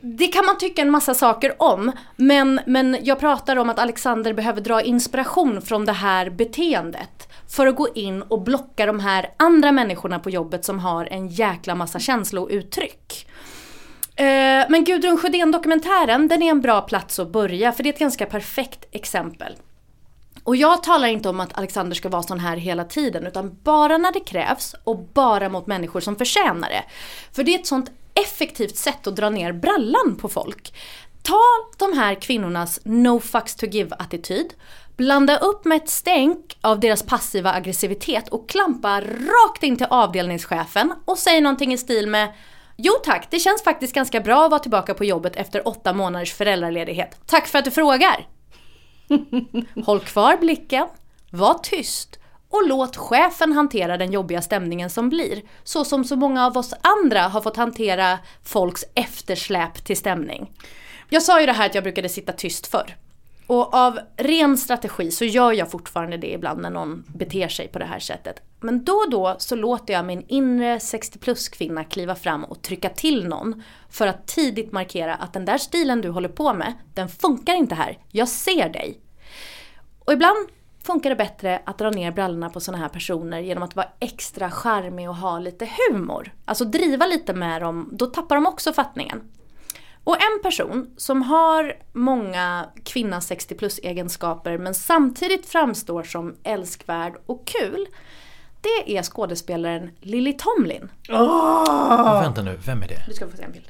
det kan man tycka en massa saker om, men, men jag pratar om att Alexander behöver dra inspiration från det här beteendet för att gå in och blocka de här andra människorna på jobbet som har en jäkla massa känslouttryck. Eh, men Gudrun Sjödén-dokumentären, den är en bra plats att börja för det är ett ganska perfekt exempel. Och jag talar inte om att Alexander ska vara sån här hela tiden utan bara när det krävs och bara mot människor som förtjänar det. För det är ett sånt effektivt sätt att dra ner brallan på folk. Ta de här kvinnornas no fucks to give attityd, blanda upp med ett stänk av deras passiva aggressivitet och klampa rakt in till avdelningschefen och säg någonting i stil med Jo tack, det känns faktiskt ganska bra att vara tillbaka på jobbet efter åtta månaders föräldraledighet. Tack för att du frågar! Håll kvar blicken, var tyst och låt chefen hantera den jobbiga stämningen som blir. Så som så många av oss andra har fått hantera folks eftersläp till stämning. Jag sa ju det här att jag brukade sitta tyst förr. Och av ren strategi så gör jag fortfarande det ibland när någon beter sig på det här sättet. Men då och då så låter jag min inre 60 plus kvinna kliva fram och trycka till någon för att tidigt markera att den där stilen du håller på med, den funkar inte här. Jag ser dig. Och ibland funkar det bättre att dra ner brallorna på sådana här personer genom att vara extra charmig och ha lite humor. Alltså driva lite med dem, då tappar de också fattningen. Och en person som har många kvinna 60 plus egenskaper men samtidigt framstår som älskvärd och kul. Det är skådespelaren Lily Tomlin. Oh! Vänta nu, vem är det? Du ska få se en bild.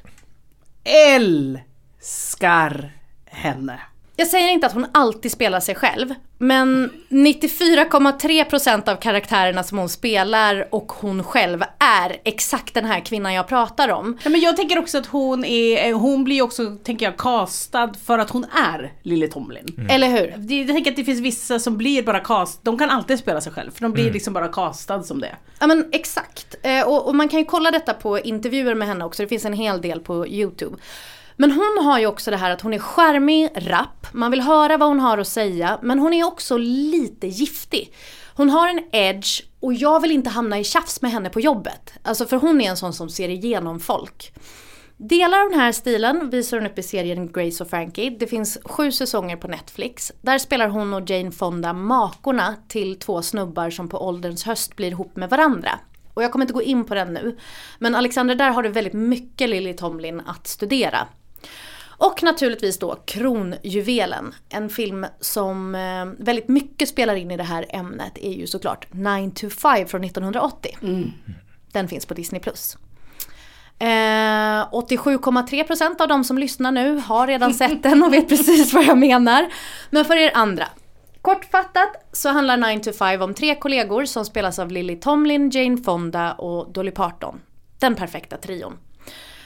Älskar henne. Jag säger inte att hon alltid spelar sig själv. Men 94,3% av karaktärerna som hon spelar och hon själv är exakt den här kvinnan jag pratar om. Ja, men jag tänker också att hon är, hon blir också, tänker jag, castad för att hon är Lily Tomlin. Mm. Eller hur? Jag tänker att det finns vissa som blir bara cast, de kan alltid spela sig själv för de blir mm. liksom bara castad som det. Ja men exakt. Eh, och, och man kan ju kolla detta på intervjuer med henne också, det finns en hel del på YouTube. Men hon har ju också det här att hon är charmig, rapp, man vill höra vad hon har att säga, men hon är också lite giftig. Hon har en edge och jag vill inte hamna i tjafs med henne på jobbet. Alltså för hon är en sån som ser igenom folk. Delar av den här stilen visar hon upp i serien Grace och Frankie. Det finns sju säsonger på Netflix. Där spelar hon och Jane Fonda makorna till två snubbar som på ålderns höst blir ihop med varandra. Och jag kommer inte gå in på den nu. Men Alexander, där har du väldigt mycket Lily Tomlin att studera. Och naturligtvis då Kronjuvelen. En film som eh, väldigt mycket spelar in i det här ämnet är ju såklart 9 to 5 från 1980. Mm. Den finns på Disney+. Eh, 87,3% av de som lyssnar nu har redan sett den och vet precis vad jag menar. Men för er andra. Kortfattat så handlar 9 to 5 om tre kollegor som spelas av Lily Tomlin, Jane Fonda och Dolly Parton. Den perfekta trion.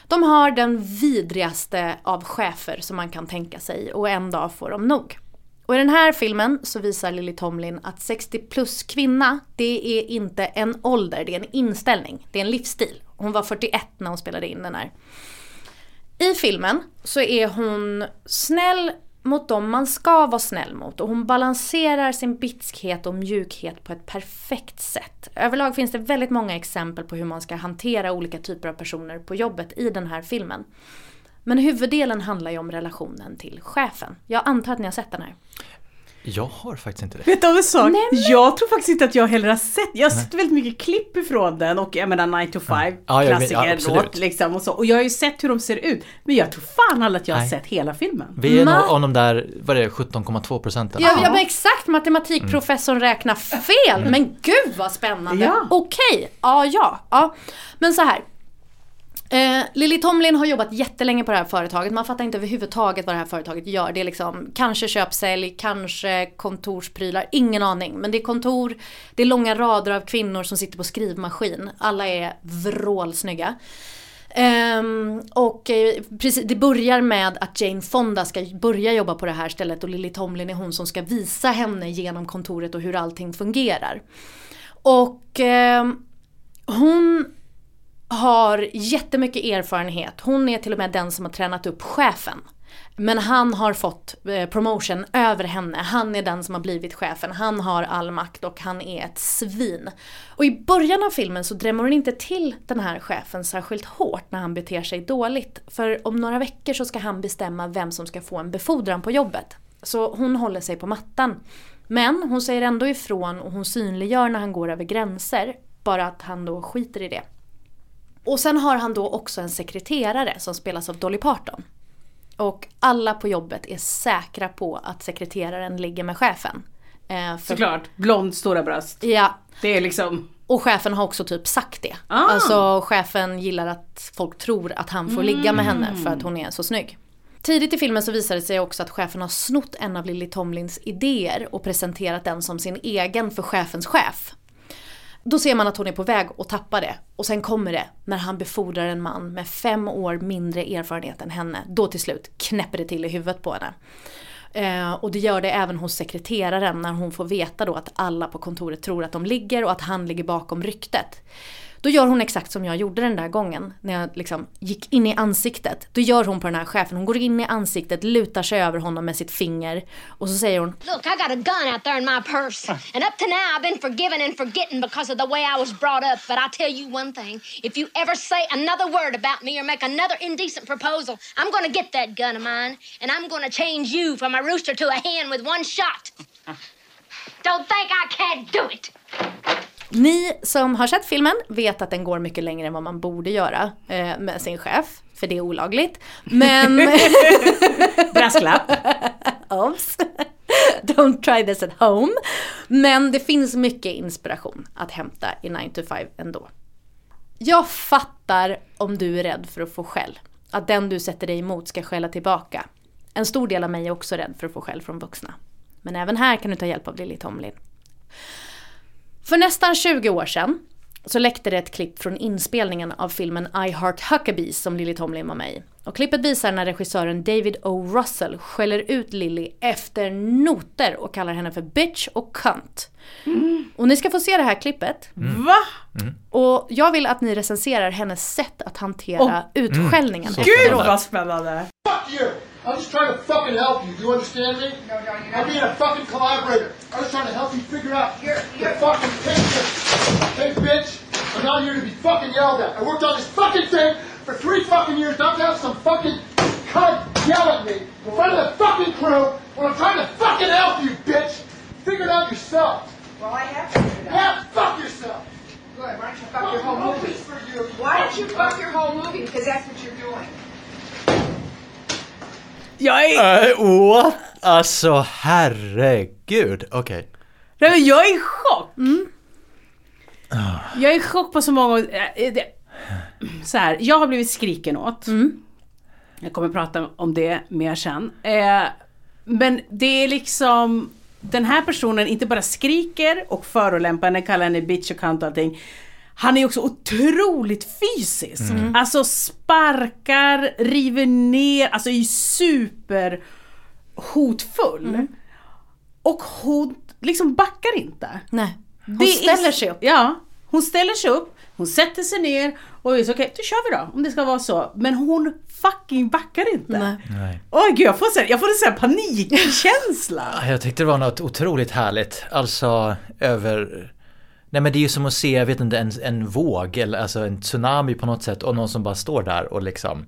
De har den vidrigaste av chefer som man kan tänka sig och en dag får de nog. Och i den här filmen så visar Lily Tomlin att 60 plus kvinna, det är inte en ålder, det är en inställning, det är en livsstil. Hon var 41 när hon spelade in den här. I filmen så är hon snäll mot dem man ska vara snäll mot och hon balanserar sin bitskhet och mjukhet på ett perfekt sätt. Överlag finns det väldigt många exempel på hur man ska hantera olika typer av personer på jobbet i den här filmen. Men huvuddelen handlar ju om relationen till chefen. Jag antar att ni har sett den här? Jag har faktiskt inte det. Vet du om en sak? Jag tror faktiskt inte att jag heller har sett, jag har sett väldigt mycket klipp ifrån den och jag menar 9 to 5, ja. klassiker ja, liksom och så. Och jag har ju sett hur de ser ut. Men jag tror fan aldrig att jag har Nej. sett hela filmen. Vi är nog om de där, vad är det, 17,2 procenten? Ja, ja men exakt, matematikprofessorn mm. räknar fel. Mm. Men gud vad spännande. Ja. Okej, ja ja. ja. Men så här. Eh, Lily Tomlin har jobbat jättelänge på det här företaget. Man fattar inte överhuvudtaget vad det här företaget gör. Det är liksom kanske köpsälj, kanske kontorsprylar, ingen aning. Men det är kontor, det är långa rader av kvinnor som sitter på skrivmaskin. Alla är vrålsnygga. Um, och eh, precis, det börjar med att Jane Fonda ska börja jobba på det här stället och Lily Tomlin är hon som ska visa henne genom kontoret och hur allting fungerar. Och um, hon har jättemycket erfarenhet. Hon är till och med den som har tränat upp chefen. Men han har fått eh, promotion över henne. Han är den som har blivit chefen. Han har all makt och han är ett svin. Och i början av filmen så drämmer hon inte till den här chefen särskilt hårt när han beter sig dåligt. För om några veckor så ska han bestämma vem som ska få en befordran på jobbet. Så hon håller sig på mattan. Men hon säger ändå ifrån och hon synliggör när han går över gränser. Bara att han då skiter i det och sen har han då också en sekreterare som spelas av Dolly Parton. Och alla på jobbet är säkra på att sekreteraren ligger med chefen. Eh, för- Såklart. Blond, stora bröst. Ja, Det är liksom... och chefen har också typ sagt det. Ah. Alltså chefen gillar att folk tror att han får ligga med henne för att hon är så snygg. Tidigt i filmen så visar det sig också att chefen har snott en av Lily Tomlins idéer och presenterat den som sin egen för chefens chef. Då ser man att hon är på väg att tappa det. Och sen kommer det när han befordrar en man med fem år mindre erfarenhet än henne. Då till slut knäpper det till i huvudet på henne. Eh, och det gör det även hos sekreteraren när hon får veta då att alla på kontoret tror att de ligger och att han ligger bakom ryktet. Då gör hon exakt som jag gjorde den där gången när jag liksom gick in i ansiktet. Då gör hon på den här chefen, hon går in i ansiktet, lutar sig över honom med sitt finger och så säger hon Look, I got a gun out there in my purse. And up to now, I've been forgiven and forgetting because of the way I was brought up. But I tell you one thing if you ever say another word about me or make another indecent proposal, I'm gonna get that gun of mine and I'm gonna change you from a rooster to a hen with one shot. Don't think I can't do it. Ni som har sett filmen vet att den går mycket längre än vad man borde göra eh, med sin chef, för det är olagligt. Men... Brasklapp. Obs! Don't try this at home. Men det finns mycket inspiration att hämta i 9 to 5 ändå. Jag fattar om du är rädd för att få skäll. Att den du sätter dig emot ska skälla tillbaka. En stor del av mig är också rädd för att få skäll från vuxna. Men även här kan du ta hjälp av Lily Tomlin. För nästan 20 år sedan så läckte det ett klipp från inspelningen av filmen I Heart Huckabees som Lily Tomlin var med i. Och klippet visar när regissören David O. Russell skäller ut Lily efter noter och kallar henne för bitch och cunt. Och ni ska få se det här klippet. Va? Och jag vill att ni recenserar hennes sätt att hantera Åh, utskällningen Så Gud vad spännande! Fuck you! I'm just trying to fucking help you. Do you understand me? No, no, you're not. I'm being a fucking collaborator. I'm just trying to help you figure out the fucking picture. Hey, bitch! I'm not here to be fucking yelled at. I worked on this fucking thing for three fucking years not to have some fucking cunt yell at me in front of the fucking crew when I'm trying to fucking help you, bitch! Figure it out yourself. Well, I have figured it out. Yeah, fuck yourself! Good. Why don't you fuck your whole movie? For you. Why don't you fuck your whole movie? Because that's what you're doing. Jag är, Uh, what? Alltså herregud, okej. nej, men jag är i chock! Jag är i chock på så många... eh, det- Så här, jag har blivit skriken åt. Jag kommer prata om det mer sen. Eh, men det är liksom... Den här personen inte bara skriker och förolämpar henne, kallar henne bitch och cunt och allting. Han är också otroligt fysisk. Alltså sparkar, river ner, alltså är super hotfull. Och hon liksom backar inte. Nej. Hon Det är- ställer sig upp. Ja, hon ställer sig upp, hon sätter sig ner och är så okej, då kör vi då om det ska vara så. Men hon fucking backar inte. Nej. Nej. Oj gud, jag får, så här, jag får en sån här panikkänsla. Jag tyckte det var något otroligt härligt. Alltså över... Nej men det är ju som att se, jag vet inte, en, en våg eller alltså en tsunami på något sätt och någon som bara står där och liksom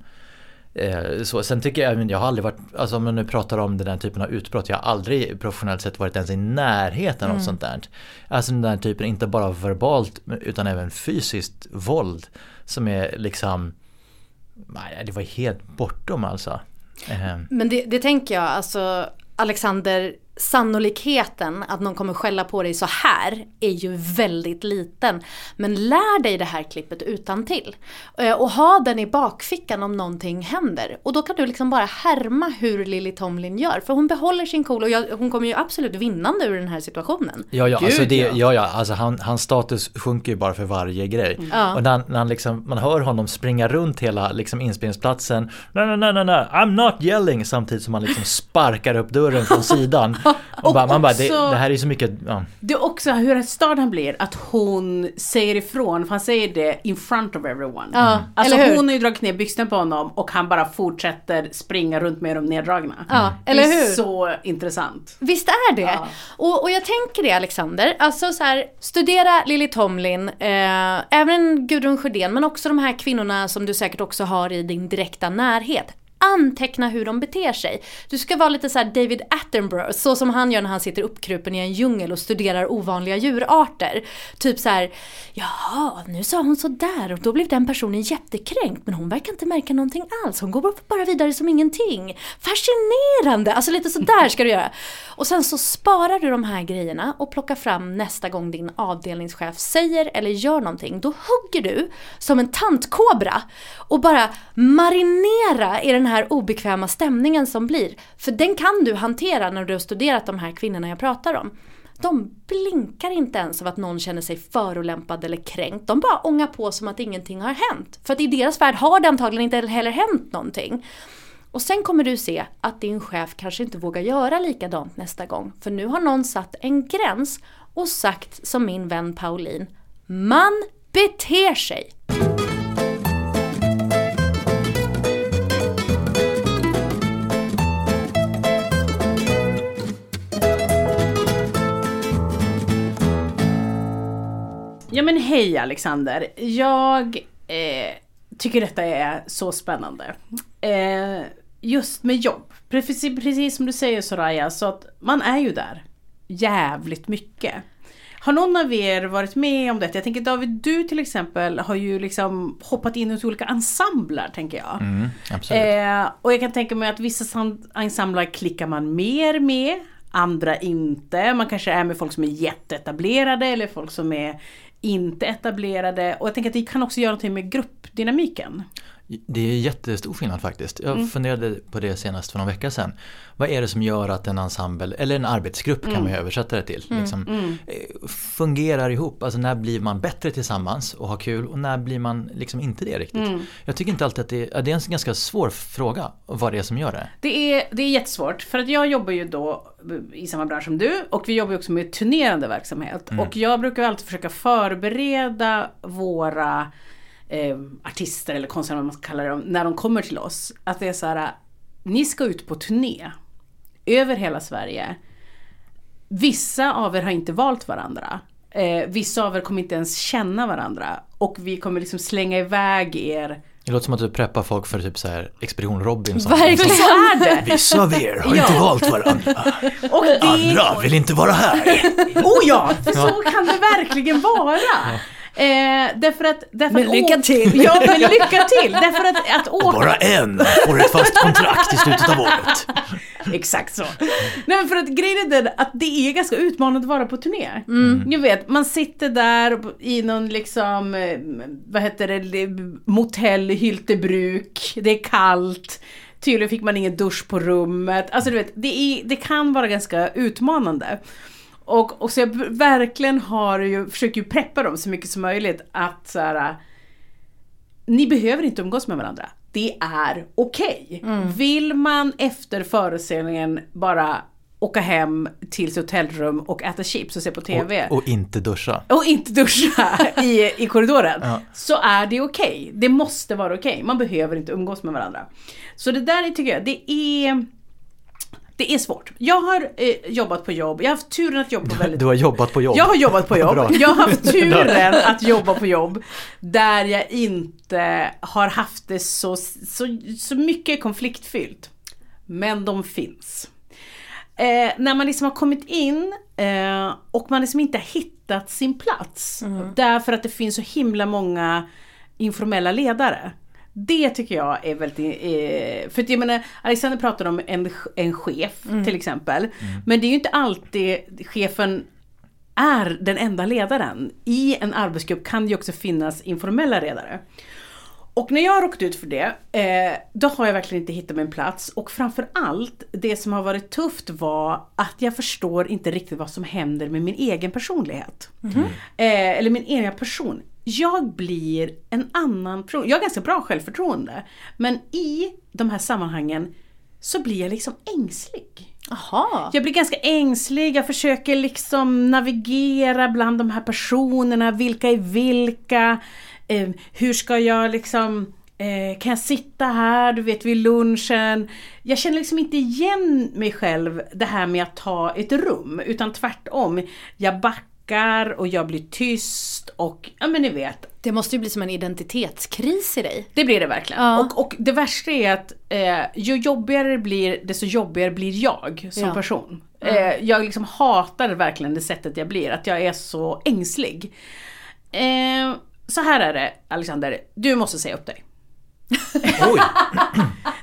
eh, så. Sen tycker jag, jag har aldrig varit, alltså om man nu pratar om den här typen av utbrott, jag har aldrig professionellt sett varit ens i närheten av sånt där. Alltså den där typen, inte bara verbalt utan även fysiskt våld som är liksom, nej det var helt bortom alltså. Eh, Men det, det tänker jag, alltså Alexander, sannolikheten att någon kommer skälla på dig så här är ju väldigt liten. Men lär dig det här klippet utan till Och ha den i bakfickan om någonting händer. Och då kan du liksom bara härma hur Lily Tomlin gör. För hon behåller sin cool och jag, hon kommer ju absolut vinnande ur den här situationen. Ja, ja, Gud, alltså det, ja. ja. ja, alltså han, hans status sjunker ju bara för varje grej. Ja. Och när, när han liksom, man hör honom springa runt hela liksom inspelningsplatsen. Nej, nej, nej, nej, nej, I'm not yelling. Samtidigt som han liksom sparkar upp dörren från sidan. Och bara, man bara, det, det här är så mycket, ja. Det är också hur störd han blir att hon säger ifrån, för han säger det in front of everyone. Ja, Alltså eller hur? hon har ju dragit ner byxorna på honom och han bara fortsätter springa runt med dem neddragna. Ja, eller Det är hur? så intressant. Visst är det? Ja. Och, och jag tänker det Alexander, alltså så här, studera Lily Tomlin, eh, även Gudrun Sjödén men också de här kvinnorna som du säkert också har i din direkta närhet anteckna hur de beter sig. Du ska vara lite så här David Attenborough, så som han gör när han sitter uppkrupen i en djungel och studerar ovanliga djurarter. Typ så här, jaha, nu sa hon så där och då blev den personen jättekränkt men hon verkar inte märka någonting alls. Hon går bara vidare som ingenting. Fascinerande! Alltså lite sådär ska du göra. Och sen så sparar du de här grejerna och plockar fram nästa gång din avdelningschef säger eller gör någonting. Då hugger du som en tantkobra och bara marinera i den här här obekväma stämningen som blir. För den kan du hantera när du har studerat de här kvinnorna jag pratar om. De blinkar inte ens av att någon känner sig förolämpad eller kränkt. De bara ångar på som att ingenting har hänt. För att i deras värld har det antagligen inte heller hänt någonting. Och sen kommer du se att din chef kanske inte vågar göra likadant nästa gång. För nu har någon satt en gräns och sagt som min vän Pauline. Man beter sig! Ja men hej Alexander. Jag eh, tycker detta är så spännande. Eh, just med jobb. Precis, precis som du säger Soraya, så att man är ju där jävligt mycket. Har någon av er varit med om detta? Jag tänker David, du till exempel har ju liksom hoppat in i olika ensembler tänker jag. Mm, absolut. Eh, och jag kan tänka mig att vissa ensembler klickar man mer med, andra inte. Man kanske är med folk som är jätteetablerade eller folk som är inte etablerade. Och jag tänker att det kan också göra någonting med gruppdynamiken. Det är jättestor skillnad faktiskt. Jag Mm. funderade på det senast för någon vecka sedan. Vad är det som gör att en ensemble, eller en arbetsgrupp kan Mm. man ju översätta det till, Mm, liksom, mm. eh, fungerar ihop. Alltså när blir man bättre tillsammans och har kul och när blir man liksom inte det riktigt. Mm. Jag tycker inte alltid att det, ja, det är en ganska svår fråga vad det är som gör det. Det är, det är jättesvårt för att jag jobbar ju då i samma bransch som du och vi jobbar också med turnerande verksamhet. Mm. Och jag brukar alltid försöka förbereda våra eh, artister eller konstnärer man ska kalla dem, när de kommer till oss. Att det är så här, ni ska ut på turné över hela Sverige. Vissa av er har inte valt varandra. Eh, vissa av er kommer inte ens känna varandra. Och vi kommer liksom slänga iväg er Det låter som att du preppar folk för typ så här Expedition Robinson. Verkligen så är det! Vissa av er har Ja. inte valt varandra. Och det... Andra vill inte vara här. Oh ja, för Ja. så kan det verkligen vara. Eh, därför att... Därför Men att lycka å- till. Ja, men lycka till! Därför att, att åka... Bara en får ett fast kontrakt i slutet av året. Exakt så. Nej men för att grejen är den att det är ganska utmanande att vara på turné. Mm. Ni vet, man sitter där i någon liksom, eh, vad heter det, motell i Hyltebruk, det är kallt, tydligen fick man ingen dusch på rummet. Alltså du vet, det, är, det kan vara ganska utmanande. Och, och så jag verkligen har ju, försöker ju preppa dem så mycket som möjligt att så här, ni behöver inte umgås med varandra. Det är okej. Vill man efter föreställningen bara åka hem till sitt hotellrum och äta chips och se på TV Och, och inte duscha. och inte duscha i, i korridoren Ja. så är det okej. Det måste vara okej. Man behöver inte umgås med varandra. Så det där är, tycker jag, det är det är svårt. Jag har eh, jobbat på jobb, jag har haft turen att jobba på väldigt Du har jobbat på jobb. jag har jobbat på jobb. Jag har haft turen att jobba på jobb där jag inte har haft det så, så, så mycket konfliktfyllt. Men de finns. Eh, när man liksom har kommit in eh, och man liksom inte har hittat sin plats. Därför att det finns så himla många informella ledare. Det tycker jag är väldigt... Eh, för jag menar, Alexander pratade om en, en chef till exempel. Men det är ju inte alltid chefen är den enda ledaren. I en arbetsgrupp kan det ju också finnas informella ledare. Och när jag har råkat ut för det, eh, då har jag verkligen inte hittat min plats. Och framför allt, det som har varit tufft var att jag förstår inte riktigt vad som händer med min egen personlighet. Eh, eller min egen person. Jag blir en annan person. Jag har ganska bra självförtroende. Men i de här sammanhangen så blir jag liksom ängslig. Jaha. Jag blir ganska ängslig, jag försöker liksom navigera bland de här personerna, vilka är vilka? Eh, hur ska jag liksom, eh, kan jag sitta här, du vet vid lunchen? Jag känner liksom inte igen mig själv det här med att ta ett rum, utan tvärtom. Jag backar och jag blir tyst och ja men ni vet. Det måste ju bli som en identitetskris i dig. Det blir det verkligen. Ja. Och, och det värsta är att eh, ju jobbigare det blir, desto jobbigare blir jag som Ja. person. Eh, jag liksom hatar verkligen det sättet jag blir, att jag är så ängslig. Eh, så här är det Alexander, du måste säga upp dig. Oj!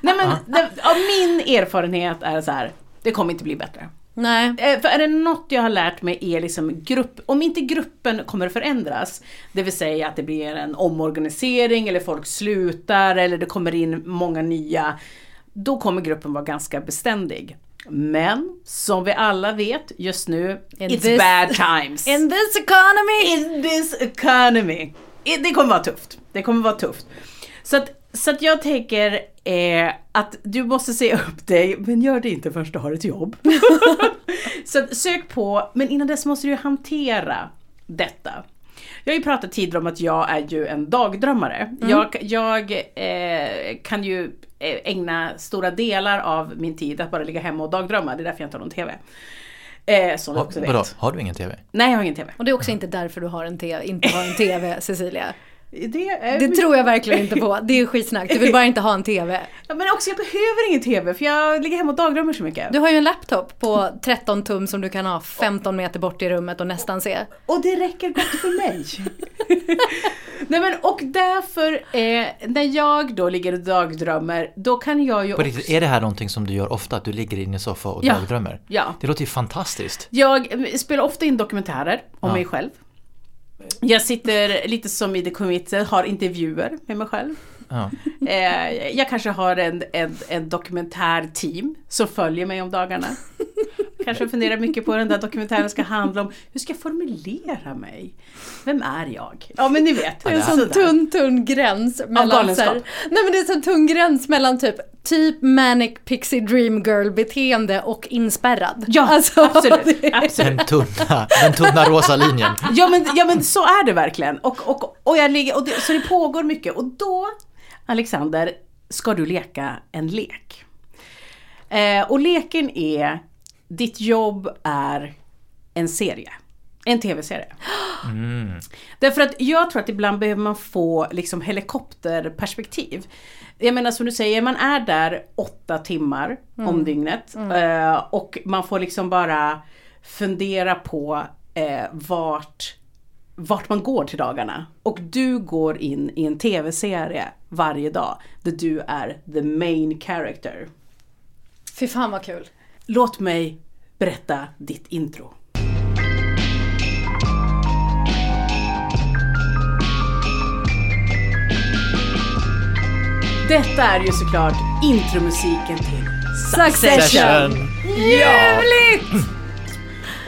Nej men det, av min erfarenhet är så här, det kommer inte bli bättre. Nej. Eh, För är det något jag har lärt mig är liksom grupp, om inte gruppen kommer förändras, det vill säga att det blir en omorganisering eller folk slutar eller det kommer in många nya, då kommer gruppen vara ganska beständig. Men som vi alla vet just nu, In it's this- bad times. In this economy! In this economy. Det kommer vara tufft. Det kommer vara tufft. Så att, så att jag tänker eh, att du måste se upp dig, men gör det inte först du har ett jobb. så att, sök på, men innan dess måste du hantera detta. Jag har ju pratat tidigare om att jag är ju en dagdrömmare. Jag, jag eh, kan ju eh, ägna stora delar av min tid att bara ligga hemma och dagdrömma. Det är därför jag inte har någon TV. Eh, som du Har, också vadå, vet. har du ingen TV? Nej, jag har ingen TV. Och det är också inte därför du har en te- inte har en TV, Cecilia. Det, är Det tror jag verkligen inte på. Det är skitsnack. Du vill bara inte ha en TV. Ja, men också jag behöver ingen TV för jag ligger hemma och dagdrömmer så mycket. Du har ju en laptop på 13 tum som du kan ha 15 meter bort i rummet och nästan se. Och det räcker gott för mig. Nej men och därför, eh, när jag då ligger och dagdrömmer, då kan jag ju På riktigt, är det här någonting som du gör ofta? Att du ligger i din soffa och Ja. dagdrömmer? Ja. Det låter ju fantastiskt. Jag eh, spelar ofta in dokumentärer om Ja. mig själv. Jag sitter lite som i The Committed, har intervjuer med mig själv. Ja. Eh, jag kanske har en, en, en dokumentärteam som följer mig om dagarna. Kanske funderar mycket på den där dokumentären ska handla om. Hur ska jag formulera mig? Vem är jag? Ja men ni vet. Det är en sådär. sån tunn, tunn gräns mellan så här, Nej men det är en sån tunn gräns mellan typ typ manic pixie dream girl beteende och inspärrad. Ja, Alltså, absolut. det- absolut. Den tunna, den tunna rosa linjen. Ja men, ja men så är det verkligen. Och, och, och jag ligger, och det, så det pågår mycket. Och då, Alexander, ska du leka en lek. Eh, och leken är, ditt jobb är en serie. En tv-serie. Därför att jag tror att ibland behöver man få liksom helikopterperspektiv. Jag menar som du säger, man är där åtta timmar om dygnet. Eh, och man får liksom bara fundera på eh, vart, vart man går till dagarna. Och du går in i en tv-serie varje dag där du är the main character. Fy fan vad kul. Låt mig berätta ditt intro. Detta är ju såklart intromusiken till Succession. Jävligt!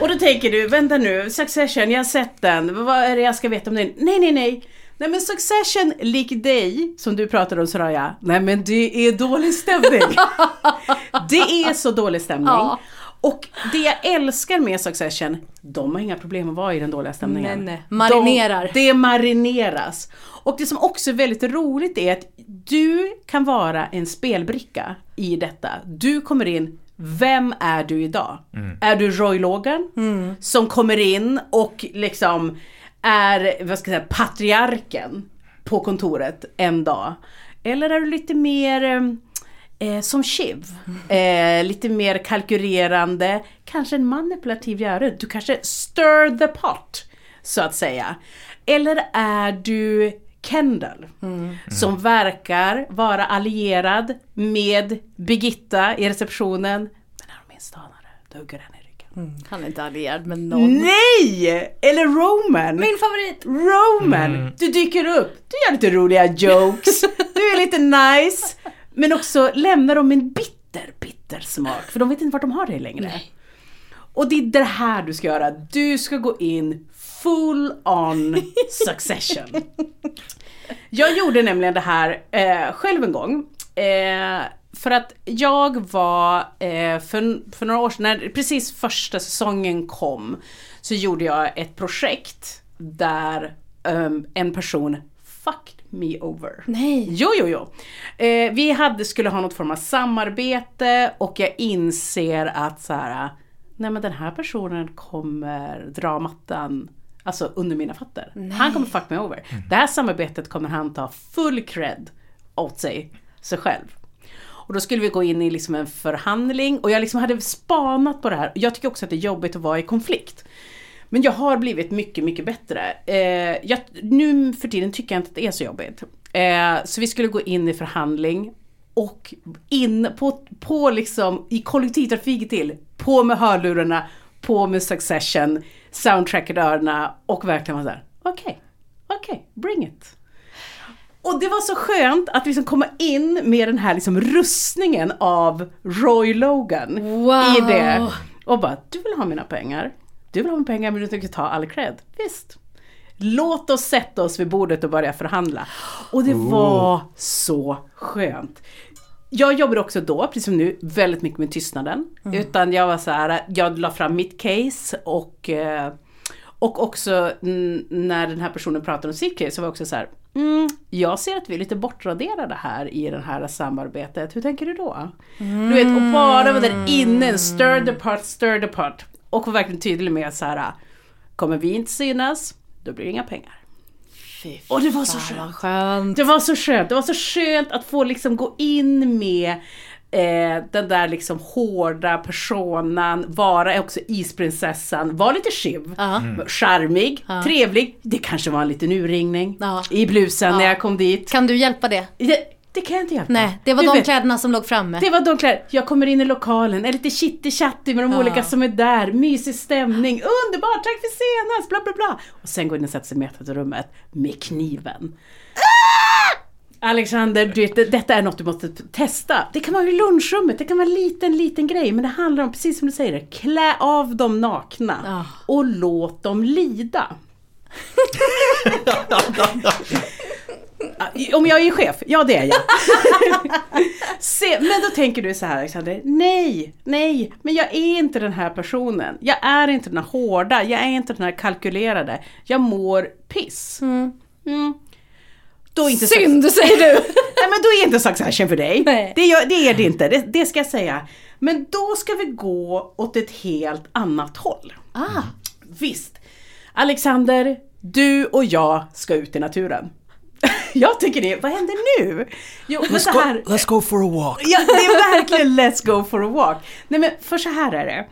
Och då tänker du, vänta nu, Succession, jag har sett den, vad är det jag ska veta om den? Nej, nej, nej. Nej men Succession, lik dig, som du pratade om Soraya, nej men det är dålig stämning. det är så dålig stämning. Ja. Och det jag älskar med Succession, de har inga problem att vara i den dåliga stämningen. Nej, nej. Marinerar. De, det marineras. Och det som också är väldigt roligt är att du kan vara en spelbricka i detta. Du kommer in, vem är du idag? Är du Roy Logan? Som kommer in och liksom är, vad ska jag säga, patriarken på kontoret en dag. Eller är du lite mer eh, som Shiv? Eh, lite mer kalkylerande, kanske en manipulativ göre. Du kanske stir the pot, så att säga. Eller är du Kendall? Som verkar vara allierad med Birgitta i receptionen. Men när de minst anar det, då hugger han i ryggen. Han är inte allierad med någon. Nej! Eller Roman! Min favorit! Roman! Du dyker upp, du gör lite roliga jokes, du är lite nice. Men också lämnar dem en bitter, bitter smak. För de vet inte vart de har det längre. Och det är det här du ska göra. Du ska gå in full on succession. Jag gjorde nämligen det här eh, själv en gång. Eh, för att jag var, eh, för, för några år sedan, när precis första säsongen kom, så gjorde jag ett projekt där ehm, en person fucked me over. Nej. Jo, jo, jo. Eh, vi hade, skulle ha något form av samarbete och jag inser att så här, nej men den här personen kommer dra mattan Alltså under mina fötter. Han kommer fuck me over. Det här samarbetet kommer han ta full cred åt sig, sig själv. Och då skulle vi gå in i liksom en förhandling och jag liksom hade spanat på det här. Jag tycker också att det är jobbigt att vara i konflikt. Men jag har blivit mycket, mycket bättre. Eh, jag, nu för tiden tycker jag inte att det är så jobbigt. Eh, så vi skulle gå in i förhandling och in på, på liksom i kollektivtrafik till, på med hörlurarna, på med Succession, soundtracket i öronen och verkligen vara såhär, okej, okej, bring it. Och det var så skönt att liksom komma in med den här liksom rustningen av Roy Logan Wow. i det. Och bara, du vill ha mina pengar. Du vill ha pengar men du tänker ta all cred. Visst. Låt oss sätta oss vid bordet och börja förhandla. Och det var så skönt. Jag jobbade också då, precis som nu, väldigt mycket med tystnaden. Utan jag var så här, jag la fram mitt case och eh, och också mm, när den här personen pratade om sitt case så var jag också så här, mm, jag ser att vi är lite bortraderade här i det här samarbetet, hur tänker du då? Du vet, och bara vara där inne, stir the pot, stir the pot. Och var verkligen tydlig med så här, kommer vi inte synas, då blir det inga pengar. Och det var så skönt. skönt. Det var så skönt, det var så skönt att få liksom gå in med eh, den där liksom hårda personan, vara också isprinsessan, var lite tjuv, Ja. charmig, trevlig. Det kanske var en liten urringning Ja. i blusen när jag kom dit. Kan du hjälpa det? Det, det kan jag inte hjälpa. Nej, det var Du de vet, kläderna som låg framme. det var de kläder. Jag kommer in i lokalen, är lite chitty-chatty med de Ja. olika som är där, mysig stämning, underbart, tack för senast, bla bla bla. Och sen går in och sätter sig i mötesrummet med kniven. Alexander, du vet, det- detta är något du måste testa. Det kan vara i lunchrummet, det kan vara en liten, liten grej, men det handlar om, precis som du säger, klä av dem nakna Ja. och låt dem lida. Om jag är chef? Ja det är jag. Se, men då tänker du så här Alexander, nej, nej, men jag är inte den här personen. Jag är inte den här hårda, jag är inte den här kalkylerade. Jag mår piss. Mm. Då är inte Synd, säger du! Nej men då är inte Succession för dig. Nej. Det, gör, det är det inte, det, det ska jag säga. Men då ska vi gå åt ett helt annat håll. Ah. Visst. Alexander, du och jag ska ut i naturen. Jag tycker det, vad händer nu? Jo, men så här, let's go for a walk. Ja, det är verkligen let's go for a walk. Nej men för så här är det.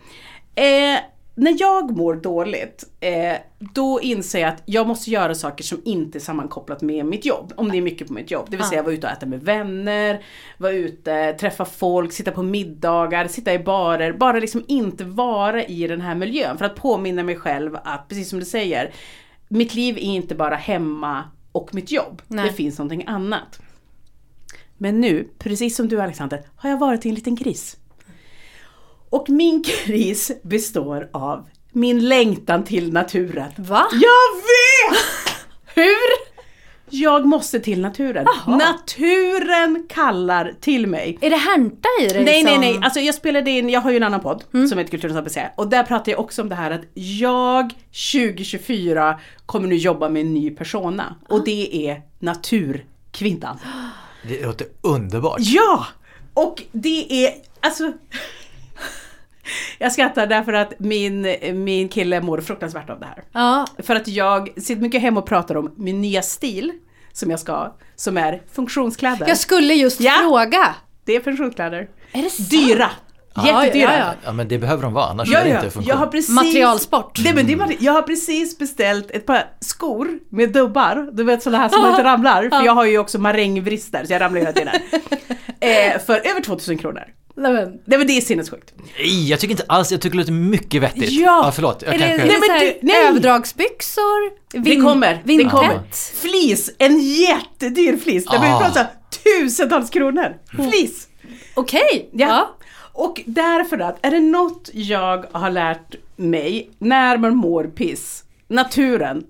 Eh, när jag mår dåligt, eh, då inser jag att jag måste göra saker som inte är sammankopplat med mitt jobb. Om det är mycket på mitt jobb. Det vill säga vara ute och äta med vänner, vara ute, träffa folk, sitta på middagar, sitta i barer. Bara liksom inte vara i den här miljön. För att påminna mig själv att, precis som du säger, mitt liv är inte bara hemma och mitt jobb. Nej. Det finns någonting annat. Men nu, precis som du Alexander, har jag varit i en liten kris. Och min kris består av min längtan till naturen. Va? Jag vet! Hur? Jag måste till naturen. Naturen kallar till mig. Är det härnta i dig Nej, nej, nej. Alltså jag spelade in, jag har ju en annan podd som heter Kulturens ABC. Och där pratar jag också om det här att jag 2024 kommer nu jobba med en ny persona. Och det är naturkvinnan. Det låter underbart. Ja! Och det är, alltså... Jag skrattar därför att min, min kille mår fruktansvärt av det här. Ja, För att jag sitter mycket hemma och pratar om min nya stil som jag ska som är funktionskläder. jag skulle just Ja. fråga. Det är funktionskläder. Är det sant? Dyra. Ja, Jättedyra. ja, ja. Ja men det behöver de vara, annars Ja, är det ja. inte funktion. Jag har precis, Materialsport. Nej, men det är, jag har precis beställt ett par skor med dubbar. Du vet sådana här som inte ramlar. För jag har ju också marängvrister så jag ramlar hela tiden. eh, för över 2000 kronor. Nej, men. Nej men det är sinnessjukt. Nej, jag tycker inte alls, jag tycker det låter mycket vettigt. Ja. ja förlåt. Jag Är det, kanske... det Nej, men du- nej. överdragsbyxor? Det Vin- kommer, det Vintätt? kommer. Flis, en jättedyr flis. Det blir Ah. pratar tusentals kronor. Flis. Okej, Ja. ja. Och därför att, är det något jag har lärt mig när man mår piss, naturen,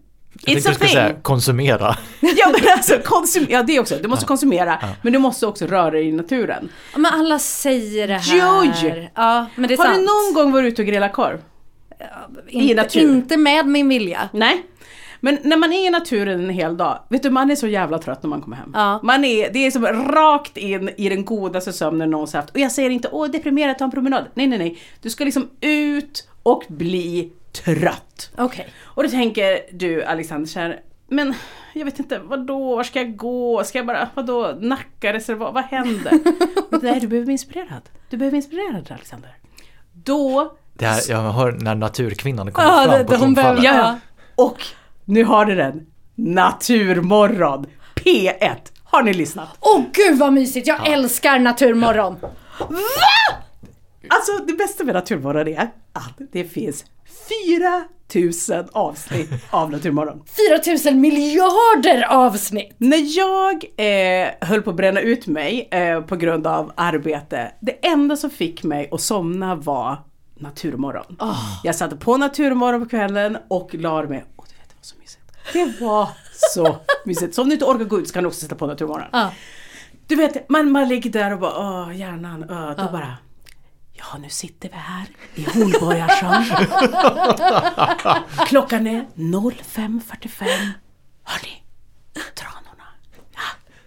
jag it's a du skulle thing. säga konsumera. Ja men alltså konsum ja det också, du måste konsumera, men du måste också röra dig i naturen. Ja, Men alla säger det här. Jo. Ja, men det är Har sant. du någon gång varit ute och grillat korv? inte, natur? Inte med min vilja. Nej. Men när man är i naturen en hel dag, vet du man är så jävla trött när man kommer hem. Ja. Man är, det är som rakt in i den godaste sömnen någonsin haft. Och jag säger inte åh deprimerat, ta en promenad. Nej nej nej. Du ska liksom ut och bli trött. Okej. Och då tänker du Alexander så här, men jag vet inte, vadå, var ska jag gå? Ska jag bara, vadå, Nacka reservat, vad händer? Nej, du behöver bli inspirerad. Du behöver bli inspirerad Alexander. Då Det här, jag hör när naturkvinnan kommer Ja, fram det- på tonfallet. Ja, och nu har ni den. Naturmorgon P1. Har ni lyssnat? Åh gud vad mysigt, jag älskar Naturmorgon! Alltså det bästa med Naturmorgon är att det finns 4000 avsnitt av Naturmorgon. 4000 miljarder avsnitt! När jag eh, höll på att bränna ut mig eh, på grund av arbete, det enda som fick mig att somna var Naturmorgon. Jag satte på Naturmorgon på kvällen och la mig. Och du vet, det var så mysigt. Det var så mysigt. Så om du inte orkar gå ut så kan du också sätta på Naturmorgon. Ja. Du vet, man, man ligger där och bara, åh hjärnan, åh, då bara Ja, nu sitter vi här i Hornborgasjön. Klockan är 05.45. Hörni, tranorna.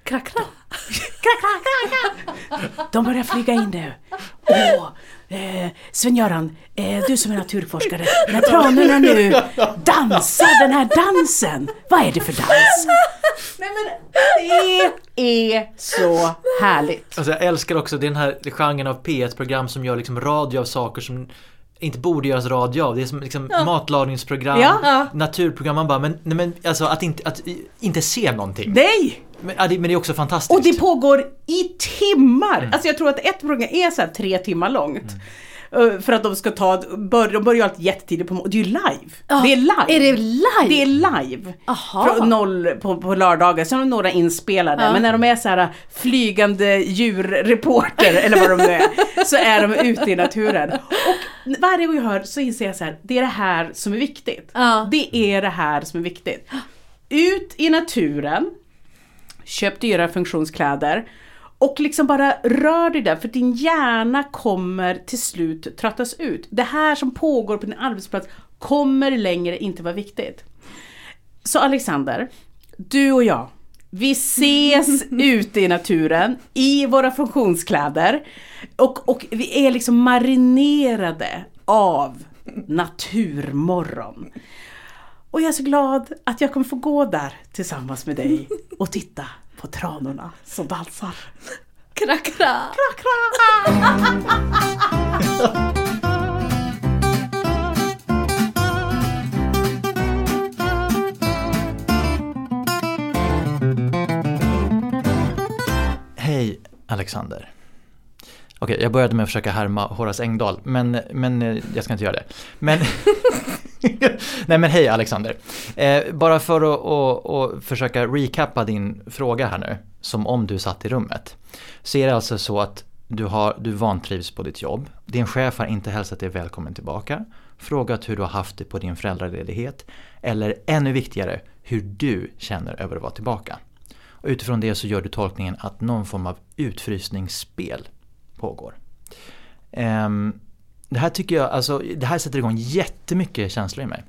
Krack, krack. Krack, krack, krack. De börjar flyga in nu. Åh, eh, Sven-Göran, eh, du som är naturforskare, när tranorna nu dansar den här dansen, vad är det för dans? Nej men det är så härligt. Alltså jag älskar också den här genren av P1-program som gör liksom radio av saker som inte borde göras radio av. Det är som liksom matlagningsprogram, Ja. Ja. naturprogram. Man bara, men, nej, men alltså att inte, att inte se någonting. Nej! Men, ja, det, men det är också fantastiskt. Och det pågår i timmar! Alltså jag tror att ett program är så här tre timmar långt. Eh, För att de ska ta, bör, de börjar ju alltid jättetidigt på morgonen. Det är ju live! det är live! Är det live? Det är live! Aha. Från noll på, på lördagar, sen har de några inspelade. Men när de är så här flygande djurreporter eller vad de nu är, så är de ute i naturen. Och varje gång jag hör så inser jag så här, det är det här som är viktigt. Ja. Det är det här som är viktigt. Ut i naturen, köp dyra funktionskläder och liksom bara rör dig där för din hjärna kommer till slut tröttas ut. Det här som pågår på din arbetsplats kommer längre inte vara viktigt. Så Alexander, du och jag, vi ses ute i naturen i våra funktionskläder och, och vi är liksom marinerade av naturmorgon. Och jag är så glad att jag kommer få gå där tillsammans med dig och titta på tranorna som dansar. Krack, krack. Hej Alexander. Okej, jag började med att försöka härma Horace Engdahl, men, men eh, jag ska inte göra det. Men, nej men hej Alexander. Eh, bara för att och, och försöka recappa din fråga här nu, som om du satt i rummet. Så är det alltså så att du, har, du vantrivs på ditt jobb, din chef har inte hälsat dig välkommen tillbaka, frågat hur du har haft det på din föräldraledighet, eller ännu viktigare, hur du känner över att vara tillbaka. Och utifrån det så gör du tolkningen att någon form av utfrysningsspel pågår. Ehm, det här tycker jag, alltså det här sätter igång jättemycket känslor i mig.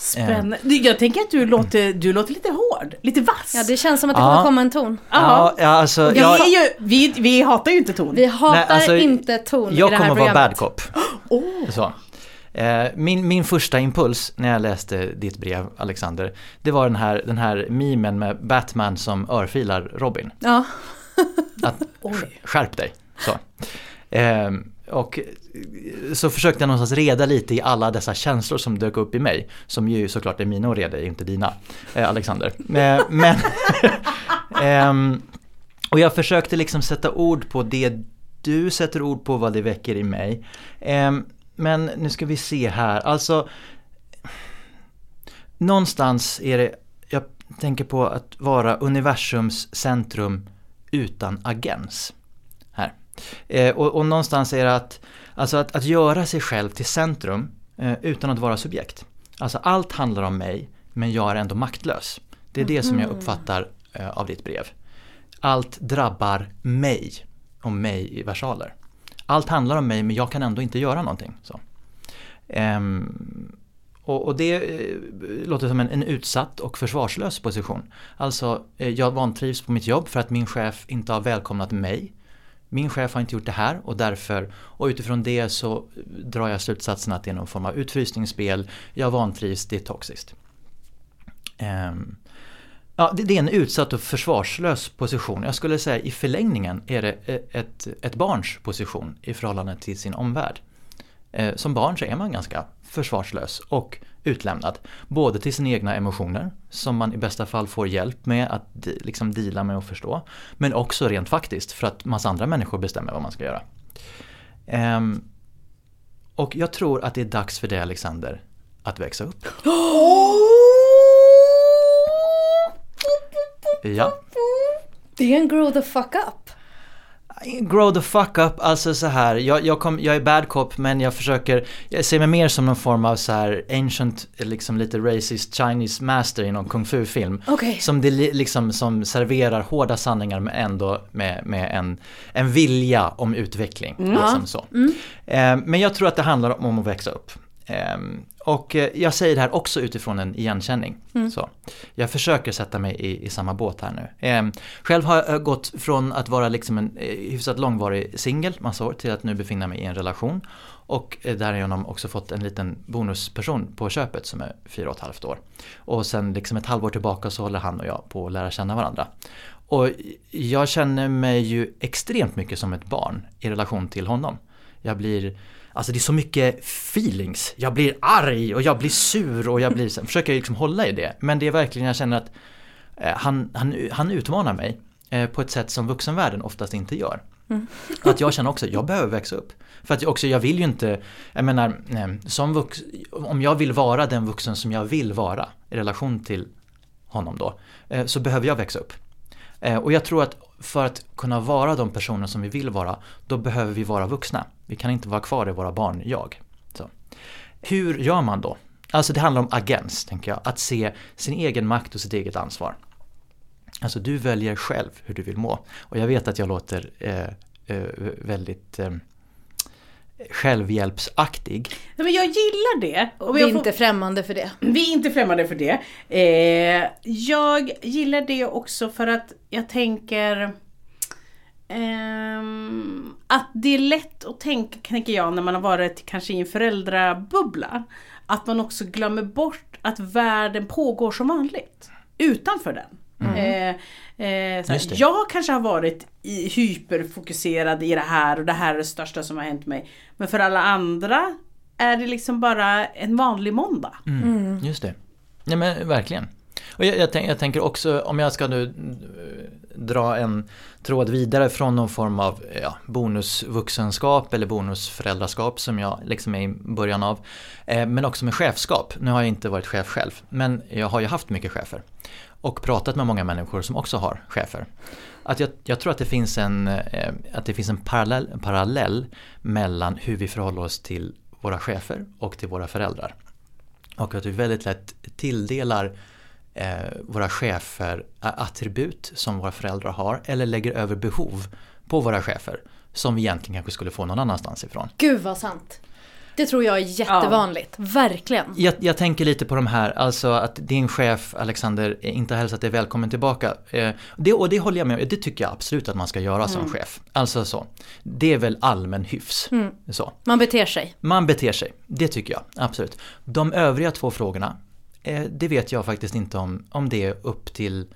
Spännande. Jag tänker att du låter, du låter lite hård, lite vass. Ja, det känns som att det kommer komma en ton. Ja, ja, alltså, vi, jag, är ju, vi, vi hatar ju inte ton. Vi hatar Nej, alltså, inte ton i jag det här kommer vara programmet. bad cop. Så. Eh, Min, min första impuls när jag läste ditt brev, Alexander, det var den här, den här memen med Batman som örfilar Robin. Ja. Att, sk- skärp dig. Så. Ehm, och så försökte jag någonstans reda lite i alla dessa känslor som dök upp i mig. Som ju såklart är mina att reda i, inte dina, eh, Alexander. Eh, men, men, ehm, och jag försökte liksom sätta ord på det du sätter ord på vad det väcker i mig. Ehm, men nu ska vi se här, alltså Någonstans är det, jag tänker på att vara universums centrum utan agens. Eh, och, och någonstans är det att, alltså att, att göra sig själv till centrum eh, utan att vara subjekt. Alltså allt handlar om mig, men jag är ändå maktlös. Det är det som jag uppfattar eh, av ditt brev. Allt drabbar mig, och mig i versaler. Allt handlar om mig, men jag kan ändå inte göra någonting. Så. Ehm, och, och det eh, låter som en, en utsatt och försvarslös position. Alltså, eh, jag vantrivs på mitt jobb för att min chef inte har välkomnat mig min chef har inte gjort det här och därför och utifrån det så drar jag slutsatsen att det är någon form av utfrysningsspel, jag vantrivs, det är toxiskt. Um, ja, det, det är en utsatt och försvarslös position. Jag skulle säga i förlängningen är det ett, ett barns position i förhållande till sin omvärld. Eh, som barn så är man ganska försvarslös och utlämnad. Både till sina egna emotioner som man i bästa fall får hjälp med att liksom deala med och förstå. Men också rent faktiskt för att massa andra människor bestämmer vad man ska göra. Um, och jag tror att det är dags för dig Alexander att växa upp. Ja. Det är en grow the fuck up. Grow the fuck up, alltså så här. Jag, jag, kom, jag är bad cop men jag försöker, jag ser mig mer som någon form av så här ancient, liksom lite racist Chinese master i någon kung fu film. Okay. Som, det, liksom, som serverar hårda sanningar men ändå med, med en, en vilja om utveckling. Mm. Liksom så. Mm. Eh, men jag tror att det handlar om att växa upp. Um, och eh, jag säger det här också utifrån en igenkänning. Mm. Så. Jag försöker sätta mig i, i samma båt här nu. Um, själv har jag gått från att vara liksom en eh, hyfsat långvarig singel massa år till att nu befinna mig i en relation. Och eh, därigenom också fått en liten bonusperson på köpet som är fyra och ett halvt år. Och sen liksom ett halvår tillbaka så håller han och jag på att lära känna varandra. Och jag känner mig ju extremt mycket som ett barn i relation till honom. Jag blir Alltså det är så mycket feelings. Jag blir arg och jag blir sur och jag blir, så, försöker liksom hålla i det. Men det är verkligen, jag känner att eh, han, han, han utmanar mig eh, på ett sätt som vuxenvärlden oftast inte gör. Mm. Att jag känner också, jag behöver växa upp. För att jag också, jag vill ju inte, jag menar, som vux, om jag vill vara den vuxen som jag vill vara i relation till honom då, eh, så behöver jag växa upp. Eh, och jag tror att för att kunna vara de personer som vi vill vara, då behöver vi vara vuxna. Vi kan inte vara kvar i våra barn-jag. Hur gör man då? Alltså det handlar om agens, tänker jag. Att se sin egen makt och sitt eget ansvar. Alltså du väljer själv hur du vill må. Och jag vet att jag låter eh, eh, väldigt eh, självhjälpsaktig. Nej, men jag gillar det. Och vi är får... inte främmande för det. Vi är inte främmande för det. Eh, jag gillar det också för att jag tänker eh, att det är lätt att tänka, tänker jag, när man har varit kanske i en föräldrabubbla. Att man också glömmer bort att världen pågår som vanligt. Utanför den. Mm. Eh, eh, såhär, jag kanske har varit i, hyperfokuserad i det här och det här är det största som har hänt mig. Men för alla andra är det liksom bara en vanlig måndag. Mm. Mm. Just det. Ja men verkligen. Och jag, jag, tänk, jag, tänker också om jag ska nu eh, dra en tråd vidare från någon form av ja, bonusvuxenskap eller bonusföräldraskap som jag liksom är i början av. Eh, men också med chefskap. Nu har jag inte varit chef själv men jag har ju haft mycket chefer och pratat med många människor som också har chefer. Att jag, jag tror att det finns en, eh, att det finns en parallell, parallell mellan hur vi förhåller oss till våra chefer och till våra föräldrar. Och att vi väldigt lätt tilldelar eh, våra chefer attribut som våra föräldrar har eller lägger över behov på våra chefer som vi egentligen kanske skulle få någon annanstans ifrån. Gud vad sant! Det tror jag är jättevanligt, ja. verkligen. Jag, jag, tänker lite på de här, alltså att din chef Alexander inte har hälsat dig välkommen tillbaka. Eh, det, och det håller jag med om, det tycker jag absolut att man ska göra mm. som chef. Alltså så. Det är väl allmän hyfs. Mm. Så. Man beter sig. Man beter sig, det tycker jag absolut. De övriga två frågorna, eh, det vet jag faktiskt inte om, om det är upp till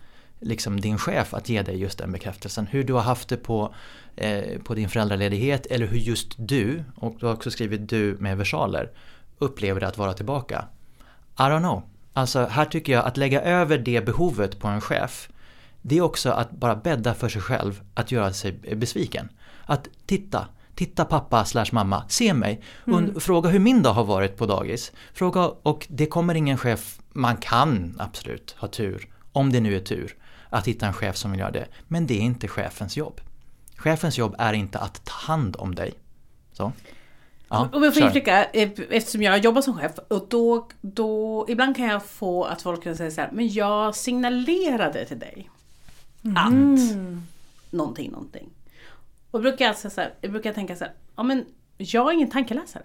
liksom din chef att ge dig just den bekräftelsen. Hur du har haft det på Eh, på din föräldraledighet eller hur just du, och du har också skrivit du med versaler, upplever det att vara tillbaka. I don't know. Alltså här tycker jag att lägga över det behovet på en chef, det är också att bara bädda för sig själv att göra sig besviken. Att titta, titta pappa slash mamma, se mig, mm. fråga hur min dag har varit på dagis. Fråga, och det kommer ingen chef, man kan absolut ha tur, om det nu är tur, att hitta en chef som vill göra det. Men det är inte chefens jobb. Chefens jobb är inte att ta hand om dig. Så. Ja, Om jag får inflika, eh, eftersom jag jobbar som chef, och då, då, ibland kan jag få att folk kan säga så här, men jag signalerade till dig mm. att någonting, någonting. Och brukar jag, så här, jag brukar tänka så här, ja men jag är ingen tankeläsare.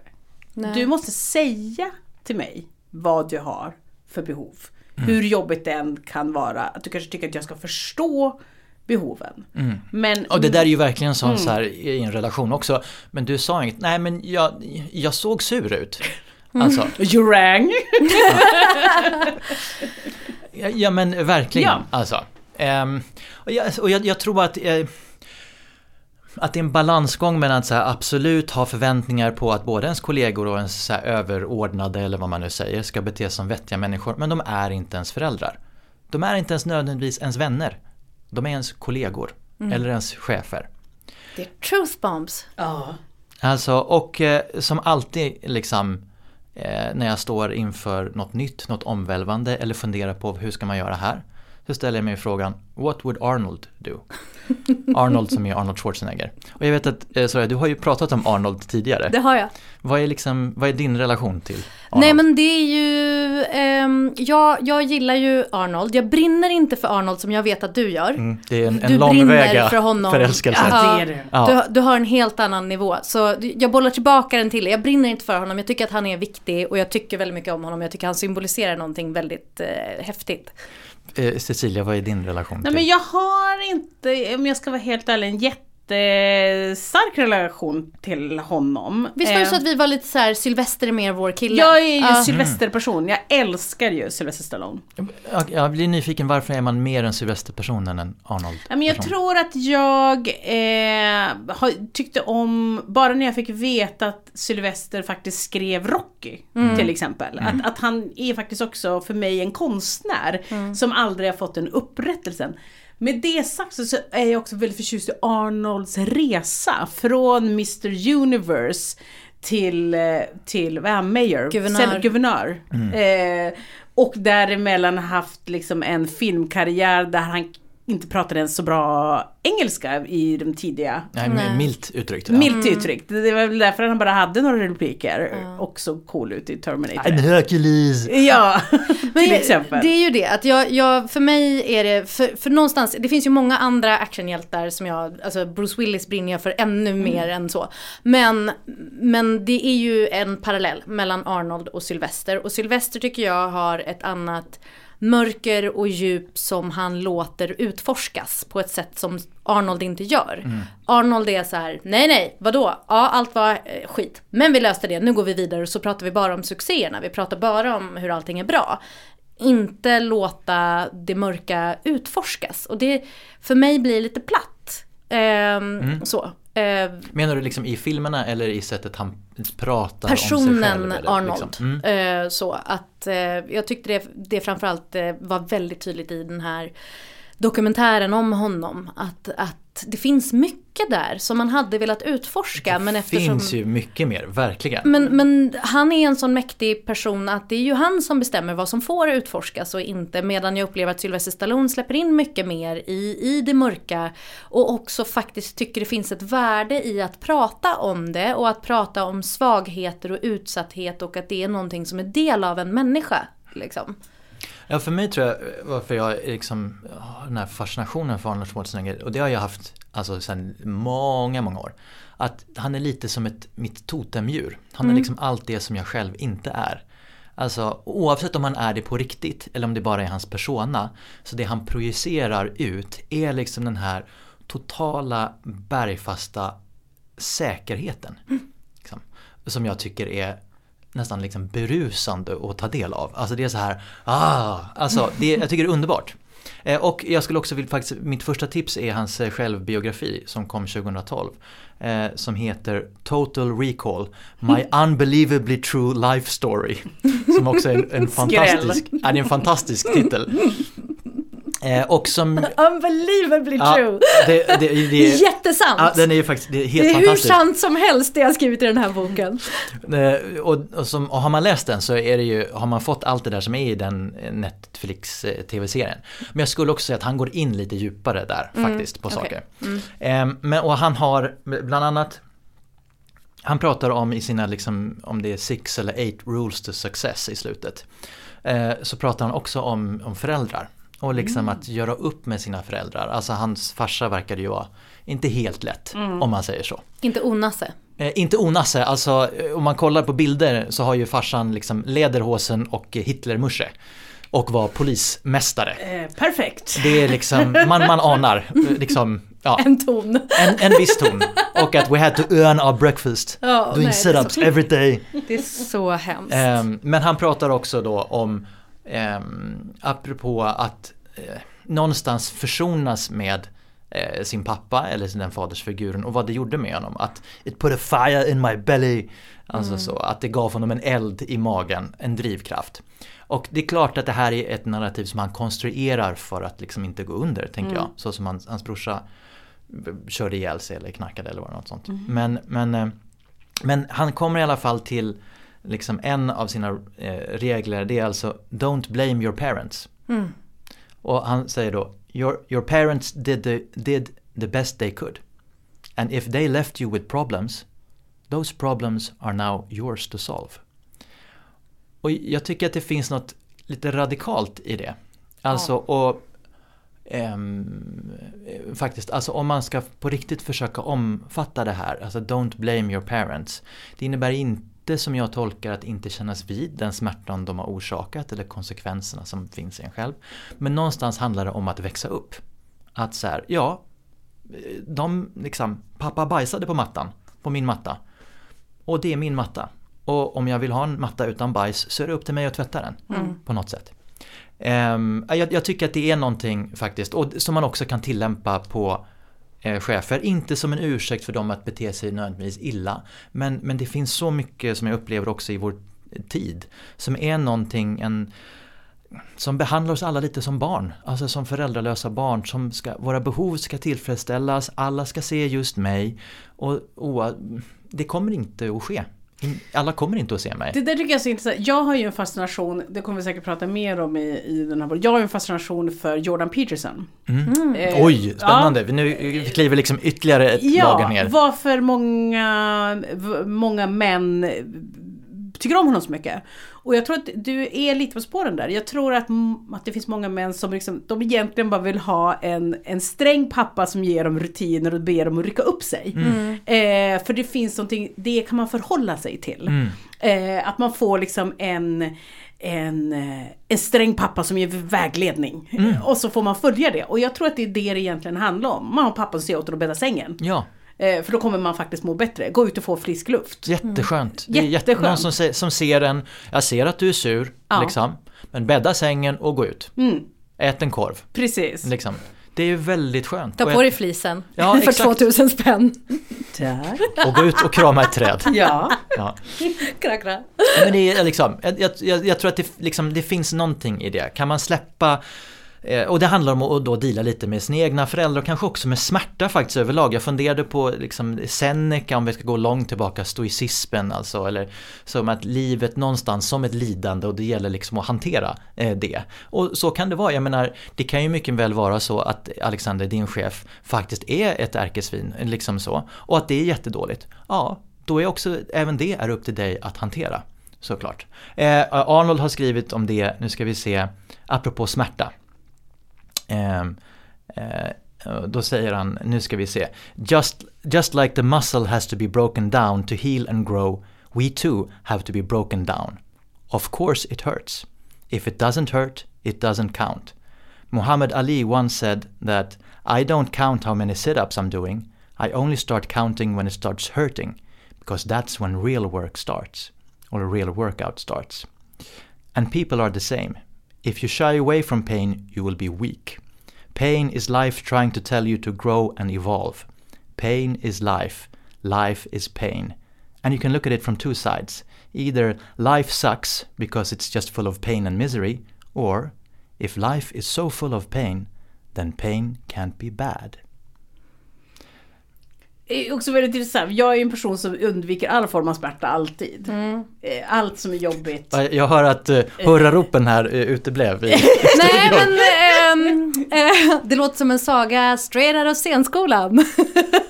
Nej. Du måste säga till mig vad jag har för behov. Mm. Hur jobbigt det än kan vara. Att du kanske tycker att jag ska förstå behoven. Mm. Men, Och det där är ju verkligen sån Mm. så här i en relation också. Men du sa inget, nej men jag, jag såg sur ut. Mm. Alltså, You rang! ja, ja men verkligen. Ja. Alltså. Ehm, och jag, och jag, jag tror att eh, att det är en balansgång mellan att så här, absolut ha förväntningar på att både ens kollegor och ens så här, överordnade eller vad man nu säger ska bete sig som vettiga människor. Men de är inte ens föräldrar. De är inte ens nödvändigtvis ens vänner. De är ens kollegor. Mm. Eller ens chefer. Det är truth bombs. Ja. Alltså, och eh, som alltid liksom eh, när jag står inför något nytt, något omvälvande eller funderar på hur ska man göra här? Så ställer jag mig frågan, what would Arnold do? Arnold som är Arnold Schwarzenegger. Och jag vet att, eh, sorry, du har ju pratat om Arnold tidigare. Det har jag. Vad är, liksom, vad är din relation till Arnold? Nej men det är ju, ehm, jag, jag gillar ju Arnold. Jag brinner inte för Arnold som jag vet att du gör. Mm, det är en, Du en lång brinner väga för honom. förälskelse. Ja, det är det. Ja. Du, du har en helt annan nivå. Så jag bollar tillbaka den till. Jag brinner inte för honom. Jag tycker att han är viktig och jag tycker väldigt mycket om honom. Jag tycker han symboliserar någonting väldigt eh, häftigt. Eh, Cecilia, vad är din relation Nej till? men jag har inte, om jag ska vara helt ärlig, en jättestark relation till honom. Visst var det Eh, så att vi var lite så här, Sylvester är mer vår kille? Jag är ju Ja. Sylvesterperson, jag älskar ju Sylvester Stallone. Jag, jag blir nyfiken, varför är man mer en Sylvester-person än en Arnold? Ja, men jag tror att jag eh, tyckte om, bara när jag fick veta att Sylvester faktiskt skrev Rocky Mm. till exempel. Att, att han är faktiskt också för mig en konstnär som aldrig har fått den upprättelsen. Med det sagt så, är jag också väldigt förtjust i Arnolds resa från Mr Universe till, eh, till vad är han, Mayor? Guvernör. Sen, guvernör. Eh, och däremellan haft liksom en filmkarriär där han inte pratade ens så bra engelska i de tidiga Nej, Nej. milt uttryckt. Milt uttryckt. Det var väl därför han bara hade några repliker och såg cool ut i Terminator. Hercules! Ja, Men till exempel. Det är ju det, att jag, jag, för mig är det, för, för någonstans, det finns ju många andra actionhjältar som jag, alltså Bruce Willis brinner jag för ännu Mm. mer än så. Men, men det är ju en parallell mellan Arnold och Sylvester. Och Sylvester tycker jag har ett annat mörker och djup som han låter utforskas på ett sätt som Arnold inte gör. Arnold är så här, nej nej, vadå? Ja, allt var eh, skit. Men vi löste det, nu går vi vidare och så pratar vi bara om succéerna. Vi pratar bara om hur allting är bra. Inte låta det mörka utforskas. Och det för mig blir lite platt. Ehm, Så. Eh, Menar du liksom i filmerna eller i sättet han pratar om sig själv? personen eller Arnold. Liksom? Mm. Eh, så att eh, jag tyckte det, det framförallt var väldigt tydligt i den här dokumentären om honom. Att, att det finns mycket där som man hade velat utforska. men Det eftersom... finns ju mycket mer, verkligen. Men, men han är en sån mäktig person att det är ju han som bestämmer vad som får utforskas och inte. Medan jag upplever att Sylvester Stallone släpper in mycket mer i, i det mörka. Och också faktiskt tycker det finns ett värde i att prata om det. Och att prata om svagheter och utsatthet och att det är någonting som är del av en människa. Liksom. Ja, för mig tror jag varför jag liksom har den här fascinationen för Arnold Schwarzenegger och det har jag haft alltså sedan många, många år. Att han är lite som ett, mitt totemdjur. Han är liksom allt det som jag själv inte är. Alltså oavsett om han är det på riktigt eller om det bara är hans persona. Så det han projicerar ut är liksom den här totala bergfasta säkerheten. Liksom, som jag tycker är nästan liksom berusande att ta del av. Alltså det är så här, ah, alltså det, jag tycker det är underbart. Eh, och jag skulle också vilja faktiskt, mitt första tips är hans eh, självbiografi som kom 2012. Eh, som heter Total Recall, My Unbelievably True Life Story. Som också är en, en fantastisk, är en fantastisk titel. Eh, och som, Unbelievably ja, true! det, det, det, det, Jättesant! ja, den är ju faktiskt det är helt det är hur sant som helst det jag skrivit i den här boken. Eh, Och, och, som, och har man läst den så är det ju, har man fått allt det där som är i den eh, Netflix eh, tv-serien. Men jag skulle också säga att han går in lite djupare där faktiskt på okej. saker. Eh, Men, och han har bland annat han pratar om i sina, liksom, om det är six eller eight rules to success i slutet. Eh, så pratar han också om, om föräldrar. Och liksom att göra upp med sina föräldrar. Alltså hans farsa verkade ju vara inte helt lätt om man säger så. Inte onasse. Eh, inte onasse, alltså eh, om man kollar på bilder så har ju farsan liksom lederhosen och Hitlermusche. och var polismästare. Eh, perfekt. Det är liksom, man, man anar eh, liksom, ja, En ton. en, en viss ton. Och att we had to earn our breakfast, Ja, doing nej, sit-ups så- every day. Det är så hemskt. Ehm, men han pratar också då om, um, apropå att eh, någonstans försonas med eh, sin pappa eller den fadersfiguren och vad det gjorde med honom. Att it put a fire in my belly. Alltså så, att det gav honom en eld i magen, en drivkraft. Och det är klart att det här är ett narrativ som han konstruerar för att liksom inte gå under, tänker jag. Så som hans, hans brorsa körde ihjäl sig eller knarkade eller vad något sånt. Men, men, eh, men han kommer i alla fall till liksom en av sina eh, regler, det är alltså Don't blame your parents. Och han säger då Your, your parents did the, did the best they could. And if they left you with problems, those problems are now yours to solve. Och jag tycker att det finns något lite radikalt i det. Alltså och ehm, eh, faktiskt, alltså om man ska på riktigt försöka omfatta det här, alltså don't blame your parents. Det innebär inte som jag tolkar att inte kännas vid den smärtan de har orsakat eller konsekvenserna som finns i en själv. Men någonstans handlar det om att växa upp. Att så här, ja, de liksom, pappa bajsade på mattan, på min matta. Och det är min matta. Och om jag vill ha en matta utan bajs så är det upp till mig att tvätta den. På något sätt. Ehm, jag, jag tycker att det är någonting faktiskt, och som man också kan tillämpa på Eh, chefer. Inte som en ursäkt för dem att bete sig nödvändigtvis illa. Men, men det finns så mycket som jag upplever också i vår tid. Som är någonting, en, som behandlar oss alla lite som barn. Alltså som föräldralösa barn. Som ska, våra behov ska tillfredsställas, alla ska se just mig. Och, och det kommer inte att ske. Alla kommer inte att se mig. Det där tycker jag är så intressant. Jag har ju en fascination, det kommer vi säkert prata mer om i, i den här podden. Jag har ju en fascination för Jordan Peterson. Eh, Oj, spännande. Nu vi kliver liksom ytterligare ett Ja, lager ner. varför många, många män tycker om honom så mycket. Och jag tror att du är lite på spåren där. Jag tror att, att det finns många män som liksom, de egentligen bara vill ha en, en sträng pappa som ger dem rutiner och ber dem att rycka upp sig. Eh, för det finns någonting, det kan man förhålla sig till. Eh, att man får liksom en en, eh, en sträng pappa som ger vägledning. Och så får man följa det. Och jag tror att det är det det egentligen handlar om. Man har pappa som säger åt en att bädda sängen. Ja, för då kommer man faktiskt må bättre. Gå ut och få frisk luft. jätteskönt. Det är jätte, Jätteskönt. någon som, se, som ser en, jag ser att du är sur, Ja. liksom. Men bädda sängen och gå ut. Mm, Ät en korv, precis. liksom. Det är ju väldigt skönt. Ta på dig flisen Ja, för exakt. 2000 spänn. Där. Och gå ut och krama ett träd. Ja. Ja. Kra, kra. Men det är liksom, jag, jag, jag tror att det, liksom, det finns någonting i det. Kan man släppa eh, Eh, och det handlar om att då deala lite med sina egna föräldrar och kanske också med smärta faktiskt överlag. Jag funderade på liksom Seneca om vi ska gå långt tillbaka, stoicismen alltså. Eller som att livet någonstans som ett lidande och det gäller liksom att hantera eh, det. Och så kan det vara, jag menar det kan ju mycket väl vara så att Alexander, din chef, faktiskt är ett ärkesvin. Liksom så. Och att det är jättedåligt. Ja, då är också, även det är upp till dig att hantera. Såklart. Eh, Arnold har skrivit om det, nu ska vi se, apropå smärta. Ehm, eh, då säger han, nu ska vi se. Just, just like the muscle has to be broken down to heal and grow, we too have to be broken down. Of course it hurts. If it doesn't hurt, it doesn't count. Muhammad Ali once said that I don't count how many sit-ups I'm doing. I only start counting when it starts hurting, because that's when real work starts, or a real workout starts. And people are the same. If you shy away from pain, you will be weak. Pain is life trying to tell you to grow and evolve. Pain is life. Life is pain. And you can look at it from two sides. Either life sucks because it's just full of pain and misery, or if life is so full of pain, then pain can't be bad. Det är också väldigt intressant. Jag är en person som undviker all form av smärta alltid. Eh, Allt som är jobbigt. Jag hör att uh, hurraropen här uh, uteblev. I Nej men ehm, eh, det låter som en saga straight out of scenskolan.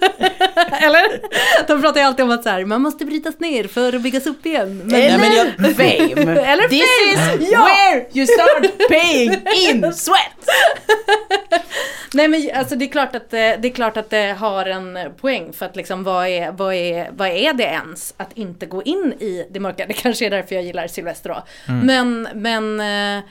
Eller? De pratar ju alltid om att så här, man måste brytas ner för att byggas upp igen. Men, Eller men jag- fame. Eller This fame. is where you start paying in sweat. Nej men alltså det är klart att det, det är klart att det har en poäng för att liksom vad är, vad är, vad är det ens att inte gå in i det mörka? Det kanske är därför jag gillar Sylvester då. Men, men eh,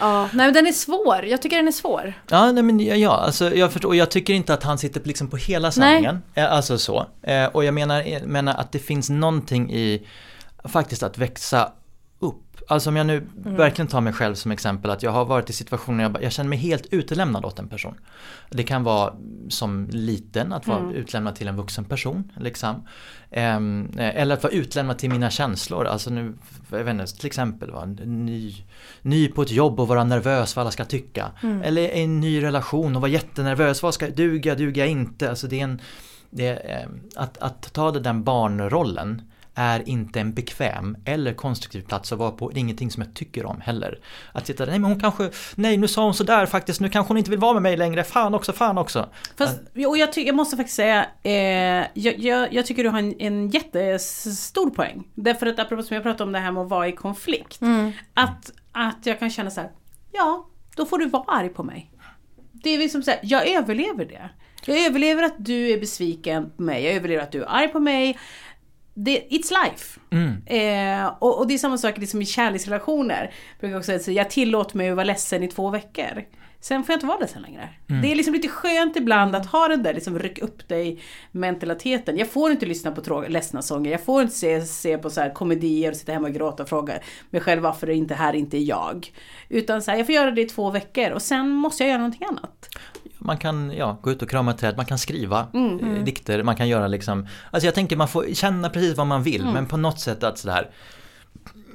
Ja, nej men den är svår. Jag tycker den är svår. Ja, nej, men ja, ja alltså, jag förstår. Och jag tycker inte att han sitter liksom på hela sanningen. Eh, Alltså så. Eh, Och jag menar, eh, menar att det finns någonting i faktiskt att växa. Alltså om jag nu verkligen tar mig själv som exempel att jag har varit i situationer jag, jag känner mig helt utelämnad åt en person. Det kan vara som liten, att vara utlämnad till en vuxen person. Liksom. Eh, eller att vara utlämnad till mina känslor. Alltså nu, jag vet inte, till exempel vara ny, ny på ett jobb och vara nervös vad alla ska tycka. Eller i en ny relation och vara jättenervös. Vad ska duga, duga inte? Alltså det är en, det är, ehm, att, att ta den barnrollen är inte en bekväm eller konstruktiv plats att vara på. Det är ingenting som jag tycker om heller. Att sitta där, nej men hon kanske, nej nu sa hon sådär faktiskt, nu kanske hon inte vill vara med mig längre, fan också, fan också. Fast, och jag, ty- jag måste faktiskt säga, eh, jag, jag, jag tycker du har en, en jättestor poäng. Därför att apropå som jag pratade om det här med att vara i konflikt. Att, att jag kan känna så här, ja, då får du vara arg på mig. Det är liksom så här, jag överlever det. Jag överlever att du är besviken på mig, jag överlever att du är arg på mig. Det, it's life. Eh, och, och det är samma sak liksom i kärleksrelationer. Jag också säga, jag tillåter mig att vara ledsen i två veckor. Sen får jag inte vara ledsen längre. Det är liksom lite skönt ibland att ha den där liksom ryck upp dig mentaliteten. Jag får inte lyssna på trå- ledsna sånger. Jag får inte se, se på så här komedier och sitta hemma och gråta och fråga mig själv varför det inte här inte är jag. Utan så här, jag får göra det i två veckor och sen måste jag göra någonting annat. Man kan ja, gå ut och krama ett träd, man kan skriva eh, dikter, man kan göra liksom Alltså jag tänker man får känna precis vad man vill men på något sätt att sådär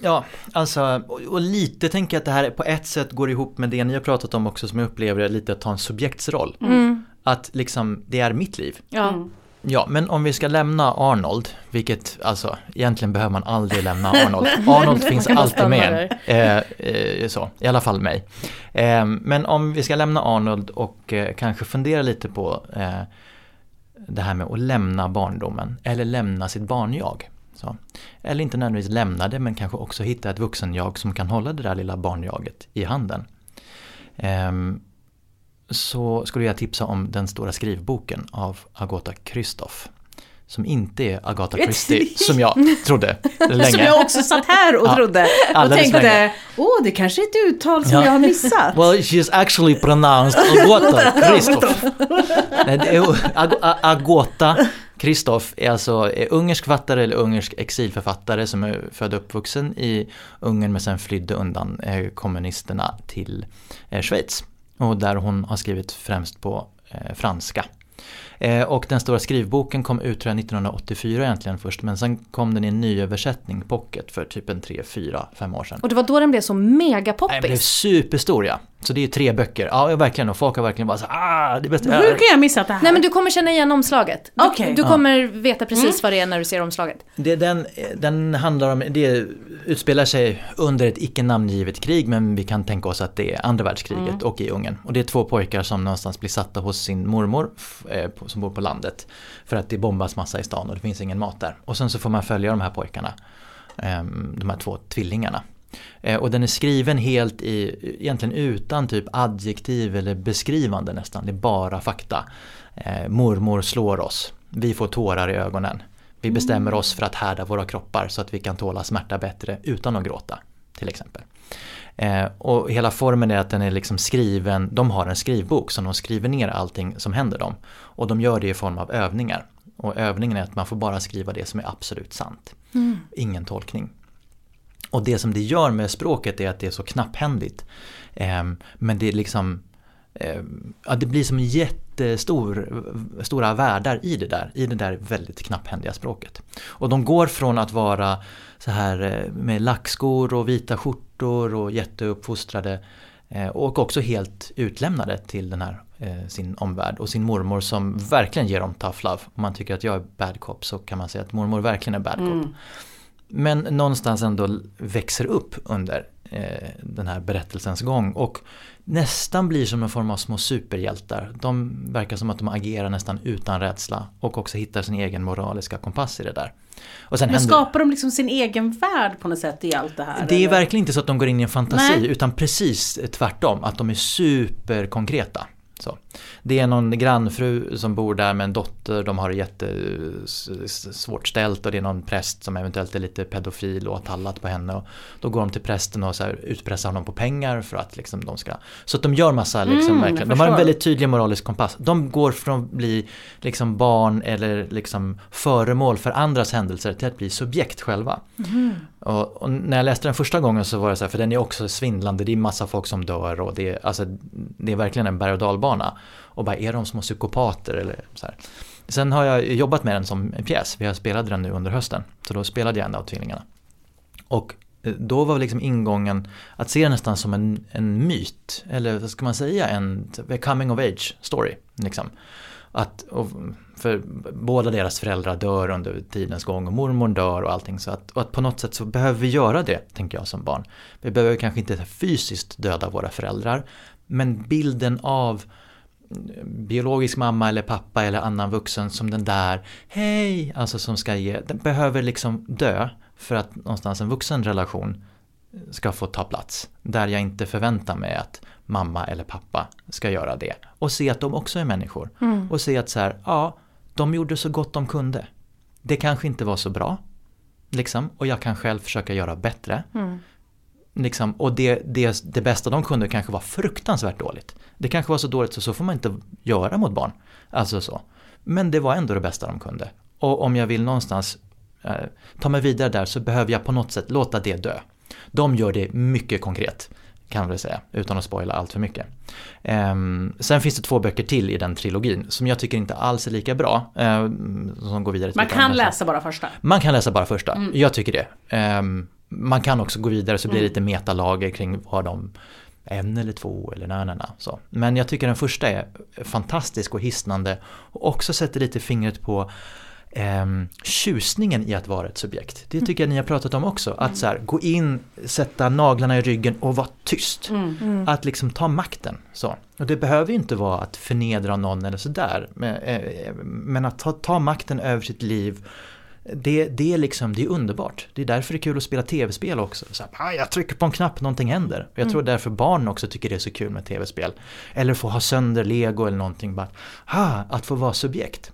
Ja, alltså och, och lite tänker jag att det här på ett sätt går ihop med det ni har pratat om också som jag upplever är lite att ta en subjektsroll. Att liksom, det är mitt liv. Ja. Ja, men om vi ska lämna Arnold, vilket alltså egentligen behöver man aldrig lämna Arnold. Arnold finns alltid med. Eh, eh, så, i alla fall mig. Eh, men om vi ska lämna Arnold och eh, kanske fundera lite på eh, det här med att lämna barndomen eller lämna sitt barnjag. Så. Eller inte nödvändigtvis lämna det men kanske också hitta ett vuxenjag som kan hålla det där lilla barnjaget i handen. Ehm, så skulle jag tipsa om den stora skrivboken av Agatha Christoph. Som inte är Agatha Christie som jag trodde länge. Som jag också satt här och Ja, trodde. Och alldeles tänkte, åh det kanske är ett uttal som Ja. jag har missat. Well, she's actually pronounced Agota A- Agota Christoph är alltså är ungersk författare eller ungersk exilförfattare som är född och uppvuxen i Ungern men sen flydde undan eh, kommunisterna till eh, Schweiz. Och där hon har skrivit främst på eh, franska. Eh, och den stora skrivboken kom ut tror jag 1984 egentligen först men sen kom den i en nyöversättning, pocket, för typ en 3, 4, 5 år sedan. Och det var då den blev så Nej, Den blev megapoppis. superstor ja. Så det är tre böcker. Ja, verkligen. Och folk har verkligen bara så ah, det är bästa. Hur kan jag missa det här? Nej men du kommer känna igen omslaget. Du, Okej. du kommer veta precis vad det är när du ser omslaget. Det, den, den handlar om, det utspelar sig under ett icke namngivet krig men vi kan tänka oss att det är andra världskriget och i Ungern. Och det är två pojkar som någonstans blir satta hos sin mormor eh, som bor på landet. För att det bombas massa i stan och det finns ingen mat där. Och sen så får man följa de här pojkarna. ehm, De här två tvillingarna. Eh, Och den är skriven helt i, egentligen utan typ adjektiv eller beskrivande nästan. Det är bara fakta. Eh, mormor slår oss. Vi får tårar i ögonen. Vi bestämmer oss för att härda våra kroppar så att vi kan tåla smärta bättre utan att gråta. Till exempel. Eh, och hela formen är att den är liksom skriven, de har en skrivbok som de skriver ner allting som händer dem. Och de gör det i form av övningar. Och övningen är att man får bara skriva det som är absolut sant. Ingen tolkning. Och det som det gör med språket är att det är så knapphändigt. Ehm, men det är liksom ehm, Ja, det blir som jättestor, stora världar i det där, i det där väldigt knapphändiga språket. Och de går från att vara så här eh, med lackskor och vita skjortor och jätteuppfostrade eh, och också helt utlämnade till den här eh, sin omvärld och sin mormor som verkligen ger dem tough love. Om man tycker att jag är bad cop så kan man säga att mormor verkligen är bad cop. Mm. Men någonstans ändå växer upp under eh, den här berättelsens gång och nästan blir som en form av små superhjältar. De verkar som att de agerar nästan utan rädsla och också hittar sin egen moraliska kompass i det där. Och sen Men händer- skapar de liksom sin egen värld på något sätt i allt det här? det är eller? verkligen inte så att de går in i en fantasi Nej. utan precis tvärtom, att de är superkonkreta. Så. Det är någon grannfru som bor där med en dotter, de har det jättesvårt ställt och det är någon präst som eventuellt är lite pedofil och har tallat på henne. Och då går de till prästen och så här utpressar honom på pengar för att liksom de ska... Så att de gör massa liksom Mm, verkligen, jag de har en väldigt tydlig moralisk kompass. De går från att bli liksom barn eller liksom föremål för andras händelser till att bli subjekt själva. Och, och när jag läste den första gången så var det så här, för den är också svindlande, det är massa folk som dör och det är, alltså, det är verkligen en berg och dalbana. Och bara, är de små psykopater eller så här. Sen har jag jobbat med den som en pjäs, vi har spelat den nu under hösten. Så då spelade jag en av tvillingarna. Och eh, då var liksom ingången att se den nästan som en, en myt, eller vad ska man säga, en coming of age story. Liksom. Att, och för båda deras föräldrar dör under tidens gång och mormor dör och allting. Så att, och att på något sätt så behöver vi göra det, tänker jag som barn. Vi behöver kanske inte fysiskt döda våra föräldrar, men bilden av biologisk mamma eller pappa eller annan vuxen som den där hej, alltså som ska ge, den behöver liksom dö för att någonstans en vuxen relation ska få ta plats. Där jag inte förväntar mig att mamma eller pappa ska göra det. Och se att de också är människor. Och se att så här, ja, de gjorde så gott de kunde. Det kanske inte var så bra. Liksom, och jag kan själv försöka göra bättre. Liksom, och det, det, det bästa de kunde kanske var fruktansvärt dåligt. Det kanske var så dåligt så så får man inte göra mot barn. Alltså så. Men det var ändå det bästa de kunde. Och om jag vill någonstans eh, ta mig vidare där så behöver jag på något sätt låta det dö. De gör det mycket konkret kan man väl säga, utan att spoila allt för mycket. Ehm, sen finns det två böcker till i den trilogin som jag tycker inte alls är lika bra. ehm, som går vidare Man kan läsa bara första. Man kan läsa bara första, jag tycker det. Ehm, man kan också gå vidare så blir det lite metalager kring vad de en eller två eller na, na, na, så. Men jag tycker den första är fantastisk och hisnande och också sätter lite fingret på ehm, tjusningen i att vara ett subjekt. Det tycker jag ni har pratat om också. Att så här, gå in, sätta naglarna i ryggen och vara tyst. Att liksom ta makten. Så. Och det behöver ju inte vara att förnedra någon eller sådär. Men, eh, men att ta, ta makten över sitt liv det, det, är liksom, det är underbart. Det är därför det är kul att spela tv-spel också. Så här, ah, jag trycker på en knapp, någonting händer. Jag tror därför barn också tycker det är så kul med tv-spel. Eller få ha sönder lego eller någonting. Bara, ah, att få vara subjekt.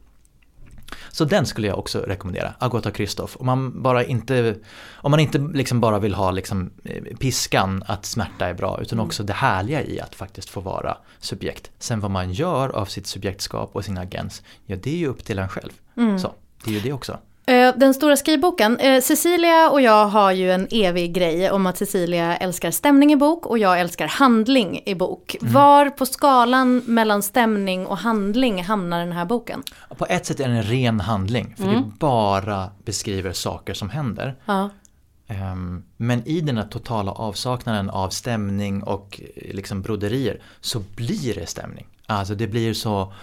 Så den skulle jag också rekommendera, Agota Kristoff. Om man bara inte, om man inte liksom bara vill ha liksom eh, piskan att smärta är bra, utan också det härliga i att faktiskt få vara subjekt. Sen vad man gör av sitt subjektskap och sin agens, ja det är ju upp till en själv. Så, det är ju det också. Eh, Den stora skrivboken. Eh, Cecilia och jag har ju en evig grej om att Cecilia älskar stämning i bok och jag älskar handling i bok. Var på skalan mellan stämning och handling hamnar den här boken? På ett sätt är det en ren handling, för det bara beskriver saker som händer. Ja. Ehm, Men i den här totala avsaknaden av stämning och eh, liksom broderier så blir det stämning. Alltså det blir så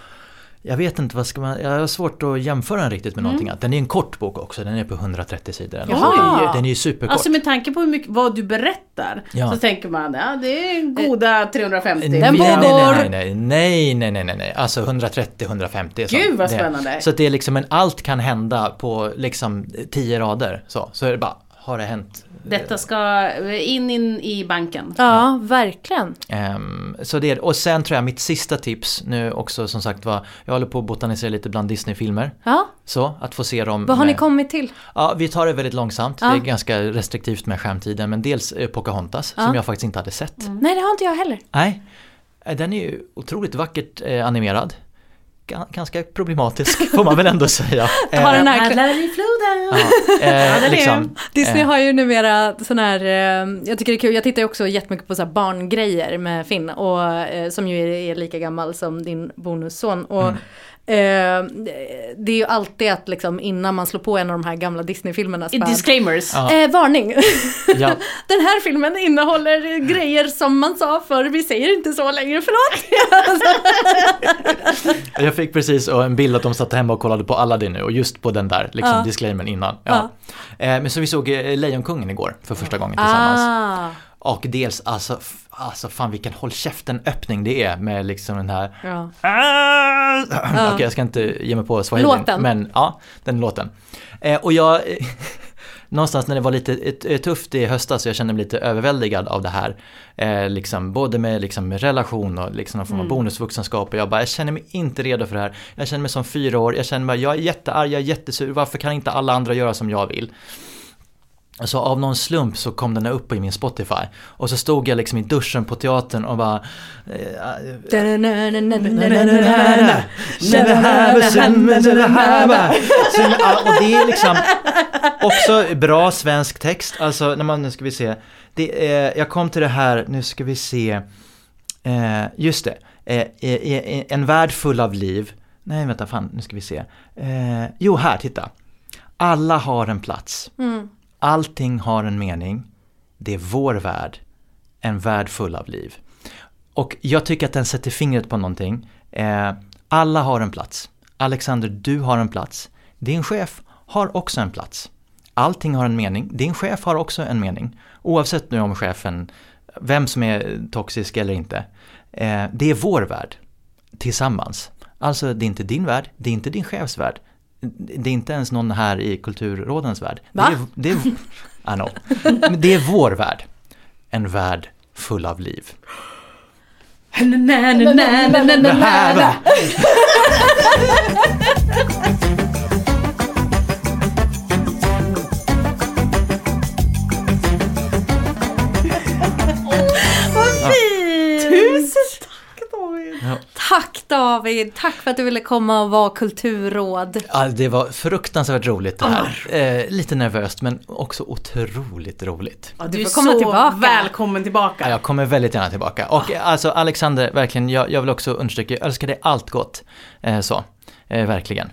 jag vet inte vad ska man, jag har svårt att jämföra den riktigt med någonting annat. Den är en kort bok också, den är på 130 sidor. Jaha. någonting. Den är ju superkort. Alltså med tanke på hur mycket, vad du berättar Ja. så tänker man ja det är goda 350. Den nej, nej, pågår. nej, nej, nej, nej, nej, nej, nej, alltså 130-150 Gud, vad Det- spännande. Så att det är liksom en, allt kan hända på liksom 10 rader. Så, så är det bara, har det hänt? Detta ska in, in i banken. Ja, verkligen. Ehm, så det, och sen tror jag mitt sista tips nu också som sagt var, jag håller på att botanisera lite bland Disney-filmer. Ja, Så, att få se dem. vad har ni med- kommit till? Ja, vi tar det väldigt långsamt. Ja. Det är ganska restriktivt med skärmtiden. Men dels eh, Pocahontas, som jag faktiskt inte hade sett. Nej, det har inte jag heller. Nej, Eh, den är ju otroligt vackert eh, animerad. Ga- Ganska problematisk får man väl ändå säga. Har den här Paddlar i floden. ja, eh, liksom, Disney eh, har ju numera sån här, eh, jag tycker det är kul, jag tittar ju också jättemycket på så här barngrejer med Finn, och, eh, som ju är, är lika gammal som din bonusson. Och, Mm. Eh, det är ju alltid att liksom innan man slår på en av de här gamla Disney-filmerna Disclaimers. Ja. eh, varning! Ja. Den här filmen innehåller grejer som man sa förr, vi säger inte så längre, förlåt! Jag fick precis och en bild att de satt hemma och kollade på Aladdin nu och just på den där liksom, Ja. disclaimern innan. Ja. Eh, men så vi såg eh, Lejonkungen igår för första gången tillsammans. ah, Och dels alltså, alltså fan vilken håll käften öppning det är med liksom den här ja. Ah! Okej, jag ska inte ge mig på swahili. Låten. Men ja, den låten. Eh, och jag, någonstans när det var lite ett tufft i höstas, jag kände mig lite överväldigad av det här. Eh, liksom, både med liksom, relation och liksom, någon form av bonusvuxenskap. Och jag bara, jag känner mig inte redo för det här. Jag känner mig som fyra år, jag känner mig, jag är jättearg, jag är jättesur, varför kan inte alla andra göra som jag vill? Så av någon slump så kom den upp i min Spotify. Och så stod jag liksom i duschen på teatern och bara... Och det är liksom också bra svensk text. Alltså, när man, nu ska vi se. Det är, jag kom till det här, nu ska vi se. Eh, just det. Eh, eh, eh, en värld full av liv. Nej, vänta, fan, nu ska vi se. Eh, jo, här, titta. Alla har en plats. Allting har en mening. Det är vår värld. En värld full av liv. Och jag tycker att den sätter fingret på någonting. Eh, alla har en plats. Alexander, du har en plats. Din chef har också en plats. Allting har en mening. Din chef har också en mening. Oavsett nu om chefen, vem som är toxisk eller inte. Eh, det är vår värld. Tillsammans. Alltså det är inte din värld, det är inte din chefs värld. Det är inte ens någon här i kulturrådens värld. Va? Det är, det är, I know. Men det är vår värld. En värld full av liv. Tack David, tack för att du ville komma och vara kulturråd. Ja, det var fruktansvärt roligt det här. Eh, lite nervöst men också otroligt roligt. Ja, Du du får komma så tillbaka. välkommen tillbaka. Ja, jag kommer väldigt gärna tillbaka. Och eh, alltså Alexander, verkligen, jag, jag vill också understryka, jag önskar dig allt gott. Eh, så, eh, verkligen.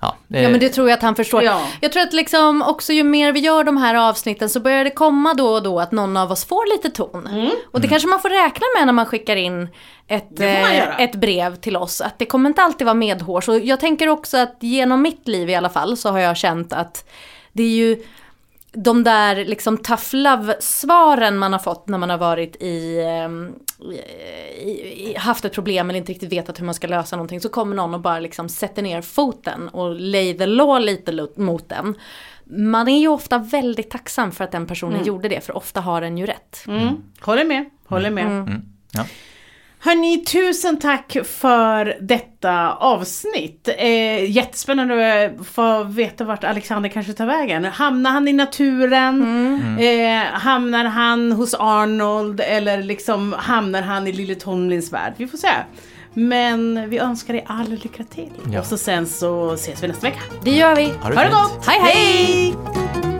Ja, eh, Ja men det tror jag att han förstår. Ja. Jag tror att liksom också ju mer vi gör de här avsnitten så börjar det komma då och då att någon av oss får lite ton. Mm. Och det kanske man får räkna med när man skickar in ett, Det eh, ett brev till oss. Att det kommer inte alltid vara medhårs. Och jag tänker också att genom mitt liv i alla fall så har jag känt att det är ju de där liksom tough love-svaren man har fått när man har varit i, ehm, i, i, haft ett problem eller inte riktigt vetat hur man ska lösa någonting. Så kommer någon och bara liksom sätter ner foten och lay the law lite mot den. Man är ju ofta väldigt tacksam för att den personen gjorde det, för ofta har den ju rätt. Mm. Håller med, håller med. Mm. Ja. Hörni, tusen tack för detta avsnitt. Eh, jättespännande att få veta vart Alexander kanske tar vägen. Hamnar han i naturen? Eh, hamnar han hos Arnold? Eller liksom hamnar han i Lille Tomlins värld? Vi får se. Men vi önskar dig all lycka till. Ja. Och så sen så ses vi nästa vecka. Det gör vi. Ha det, Ha det gott! Hej hej!